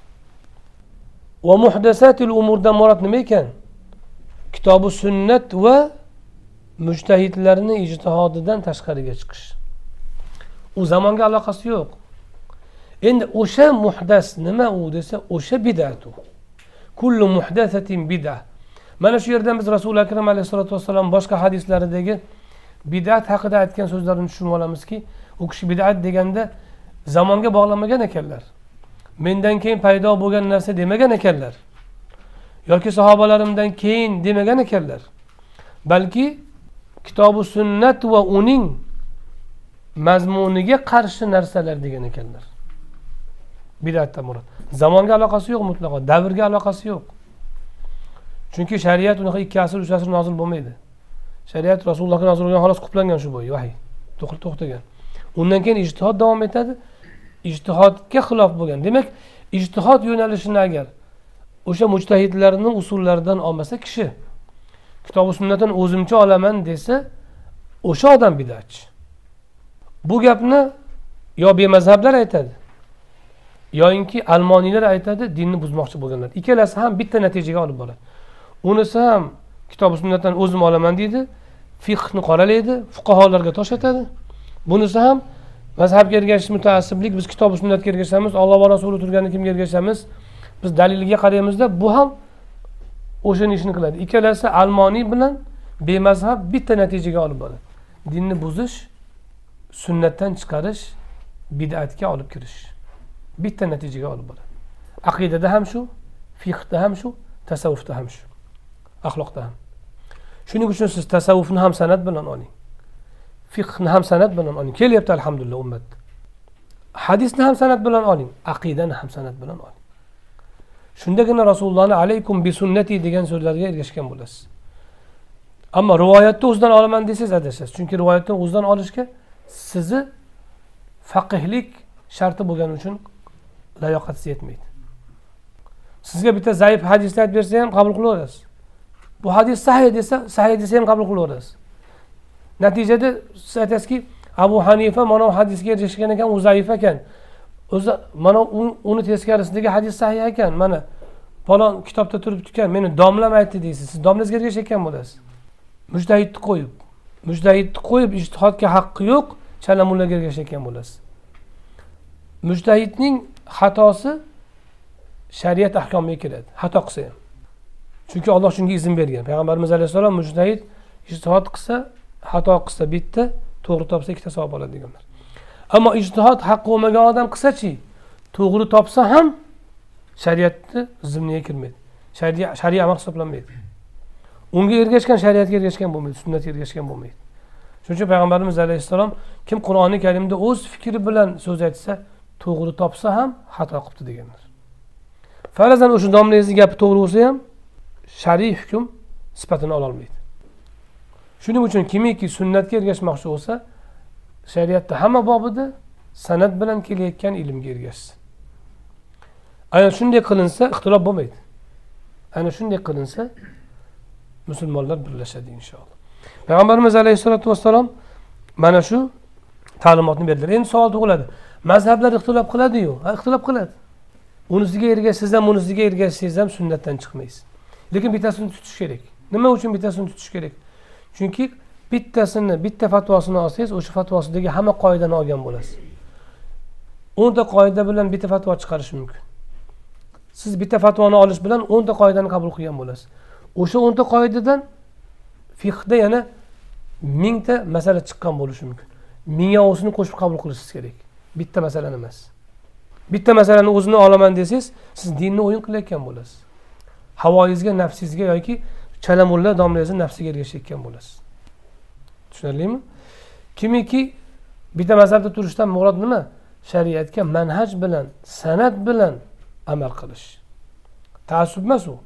va muhdasatil umurdan murod nima ekan kitobi sunnat va mujtahidlarni ijtihodidan tashqariga chiqish. U zamonga aloqasi yo'q. Endi o'sha muhdas nima u desa o'sha bidat u. Kullu muhdasatin bida mana shu yerdan biz rasuli akram alayhissalotu vassalom boshqa hadislaridagi bidat haqida aytgan so'zlarini tushunib olamizki u kishi bidat deganda zamonga bog'lamagan ekanlar. Mendan keyin paydo bo'lgan narsa demagan ekanlar. Yoki sahobalarimdan keyin demagan ekanlar. Balki kitobi sunnat va uning mazmuniga qarshi narsalar degan ekanlar. Bidatda murod zamonga aloqasi yo'q mutlaqo davrga aloqasi yo'q. Chunki shariat unaqa ikki asr uch asr nozil bo'lmaydi. Shariat rasulullohga nozil bo'lgan xolos quplangan shu bo'yi vahiy. To'xtagan. Undan keyin ijtihod davom etadi. Ijtihodga xilof bo'lgan. Demak ijtihod yo'nalishini agar o'sha mujtahidlarni usullaridan olmasa kishi kitobi sunnatdan o'zimcha olaman desa o'sha odam bidatchi. Bu gapni yo bemazhablar aytadi yoyinki almoniylar aytadi dinni buzmoqchi bo'lganlar. Ikkalasi ham bitta natijaga olib boradi. Unisi ham kitobi sunnatdan o'zim olaman deydi fiqni qoralaydi fuqarolarga tosh bunisi ham mazhabga ergashish mutaassiblik biz kitobi sunnatga ergashamiz olloh va rasuli turgani kimga ergashamiz biz daliliga qaraymizda bu ham o'shani ishini qiladi. Ikkalasi almoniy bilan bemazhab bitta natijaga olib boradi. Dinni buzish sunnatdan chiqarish bid'atga olib kirish. Bitta natijaga olib boradi. Aqidada ham shu fiqda ham shu tasavvufda ham shu axloqda ham. Shuning uchun siz tasavvufni ham san'at bilan oling. Fiqhni ham san'at bilan oling. Kelyapti alhamdulillah ummat. Hadisni ham san'at bilan oling aqidani ham san'at bilan oling. Shundagina rasulullohni alaykum bi sunnati degan so'zlarga ergashgan bo'lasiz ammo rivoyatni o'zidan olaman desangiz adashasiz chunki rivoyatni o'zidan olishga sizni faqihlik sharti bo'lgani uchun layoqatingiz yetmaydi sizga bitta zaif hadisni aytib bersa ham qabul qilaverasiz. Bu hadis sahiy desa sahiy desa ham qabul qilaverasiz. Natijada siz aytasizki abu hanifa mana bu hadisga erishgan ekan u zaif o'zi mana uni teskarisidagi hadis sahiy ekan. Mana falon kitobda turibdikan meni domlam aytdi deysiz. Siz domlangizga ergashayotgan bo'lasiz. Mujdahidni qo'yib mujdahidni qo'yib ijtihodga haqqi yo'q chala mullaga ergashayotgan bo'lasiz. Mujdahidning xatosi shariat ahkomiga kiradi. Xato qilsa ham. Chunki olloh shunga izn bergan. Payg'ambarimiz alayhissalom mujtahid ijtihod qilsa xato qilsa bitta to'g'ri topsa ikkita savob oladi deganlar ammo ijtihod haqqi bo'lmagan odam qilsachi to'g'ri topsa ham shariatni zimniga kirmaydi. Shariy amal hisoblanmaydi. Unga ergashgan shariatga ergashgan bo'lmaydi sunnatga ergashgan bo'lmaydi. Shuning uchun payg'ambarimiz alayhissalom kim qur'oni karimda o'z fikri bilan so'z aytsa to'g'ri topsa ham xato qilibdi deganlar. Farazan o'sha domlangizni gapi to'g'ri bo'lsa ham shar'iy hukm sifatini ololmaydi. Shuning uchun kimiki sunnatga ergashmoqchi bo'lsa shariatda hamma bobida san'at bilan kelayotgan ilmga ergashsin. Ana shunday qilinsa ixtilof bo'lmaydi. Ana shunday qilinsa musulmonlar birlashadi inshaalloh. Payg'ambarimiz alayhissalotu vassalom mana shu ta'limotni berdilar. Endi savol tug'iladi. Mazhablar ixtilof qiladiyu? Ha ixtilof qiladi. Unisiga ergashsangiz ham bunisiga ergashsangiz ham sunnatdan chiqmaysiz. Lekin bittasini tutish kerak. Nima uchun bittasini tutish kerak? Chunki bittasini bitta fatvosini olsangiz o'sha fatvosidagi hamma qoidani olgan bo'lasiz. O'nta qoida bilan bitta fatvo chiqarish mumkin. Siz bitta fatvoni olish bilan o'nta qoidani qabul qilgan bo'lasiz. O'sha o'nta qoidadan fiqda yana mingta masala chiqqan bo'lishi mumkin. Mingovisini qo'shib qabul qilishingiz kerak. Bitta masalani emas. Bitta masalani o'zini olaman desangiz siz dinni o'yin qilayotgan bo'lasiz. Havoyingizga nafsingizga yoki chalamulla domlangizni nafsiga ergashayotgan bo'lasiz. Tushunarlimi? Kimiki bitta mazhabda turishdan murod nima? Shariatga manhaj bilan san'at bilan amal qilish. Taassub emas u.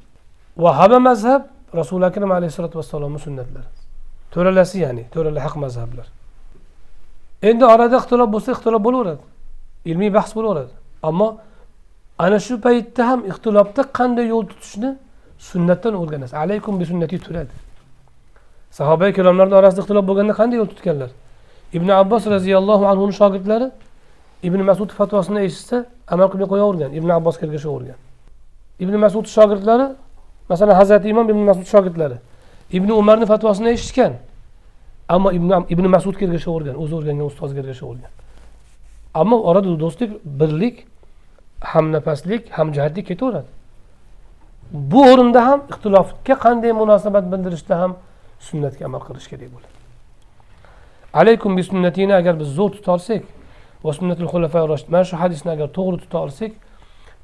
Vahaba mazhab rasuli akram alayhissalotu vassalomni sunnatlari. To'ralasi ya'ni to'rala haq mazhablar. Endi orada ixtilof bo'lsa ixtilof bo'laveradi. Ilmiy bahs bo'laveradi. Ammo ana shu paytda ham ixtilofda qanday yo'l tutishni sunnatdan o'rganasiz. Alaykum bi sunnati turadi. Sahoba ikromlarni orasida ixtilof bo'lganda qanday yo'l tutganlar? Ibn abbos roziyallohu anhuni shogirdlari ibn masud fatvosini eshitsa amal qilmay qo'yavergan ibn abbosga ergashavergan ibn masud shogirdlari masalan hazrati imom ibn masud shogirdlari ibn umarni fatvosini eshitgan ammo ibn ibn masudga ergashavergan o'zi o'rgangan ustoziga ergashavergan ammo orada do'stlik birlik hamnafaslik hamjihatlik ketaveradi. Bu o'rinda ham ixtilofga qanday munosabat bildirishda ham sunnatga amal qilish kerak bo'ladi. Alaykum bi sunnatini agar biz zo'r tuta olsak va sunnatul mana shu hadisni agar to'g'ri tuta olsak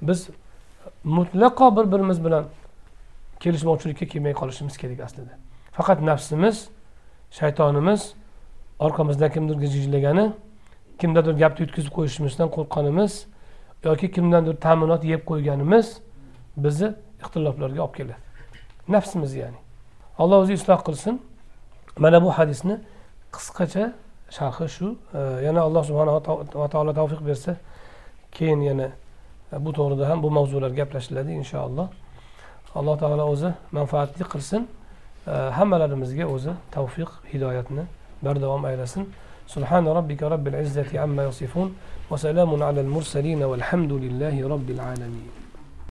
biz mutlaqo bir birimiz bilan kelishmovchilikka kelmay qolishimiz kerak aslida. Faqat nafsimiz shaytonimiz orqamizdan kimdir gijillagani kimdadir gapni yutkazib qo'yishimizdan qo'rqqanimiz yoki kimdandir ta'minot yeb qo'yganimiz bizni ixtiloflarga olib keladi. Nafsimiz ya'ni. alloh o'zi isloh qilsin mana bu hadisni qisqacha sharhi shu yana alloh subhanava taolo tavfiq bersa keyin yana bu to'g'rida ham bu mavzular gaplashiladi inshaalloh alloh taolo o'zi manfaatli qilsin hammalarimizga o'zi tavfiq hidoyatni bardavom aylasin سبحان ربك رب العزة عما يصفون وسلام على المرسلين والحمد لله رب العالمين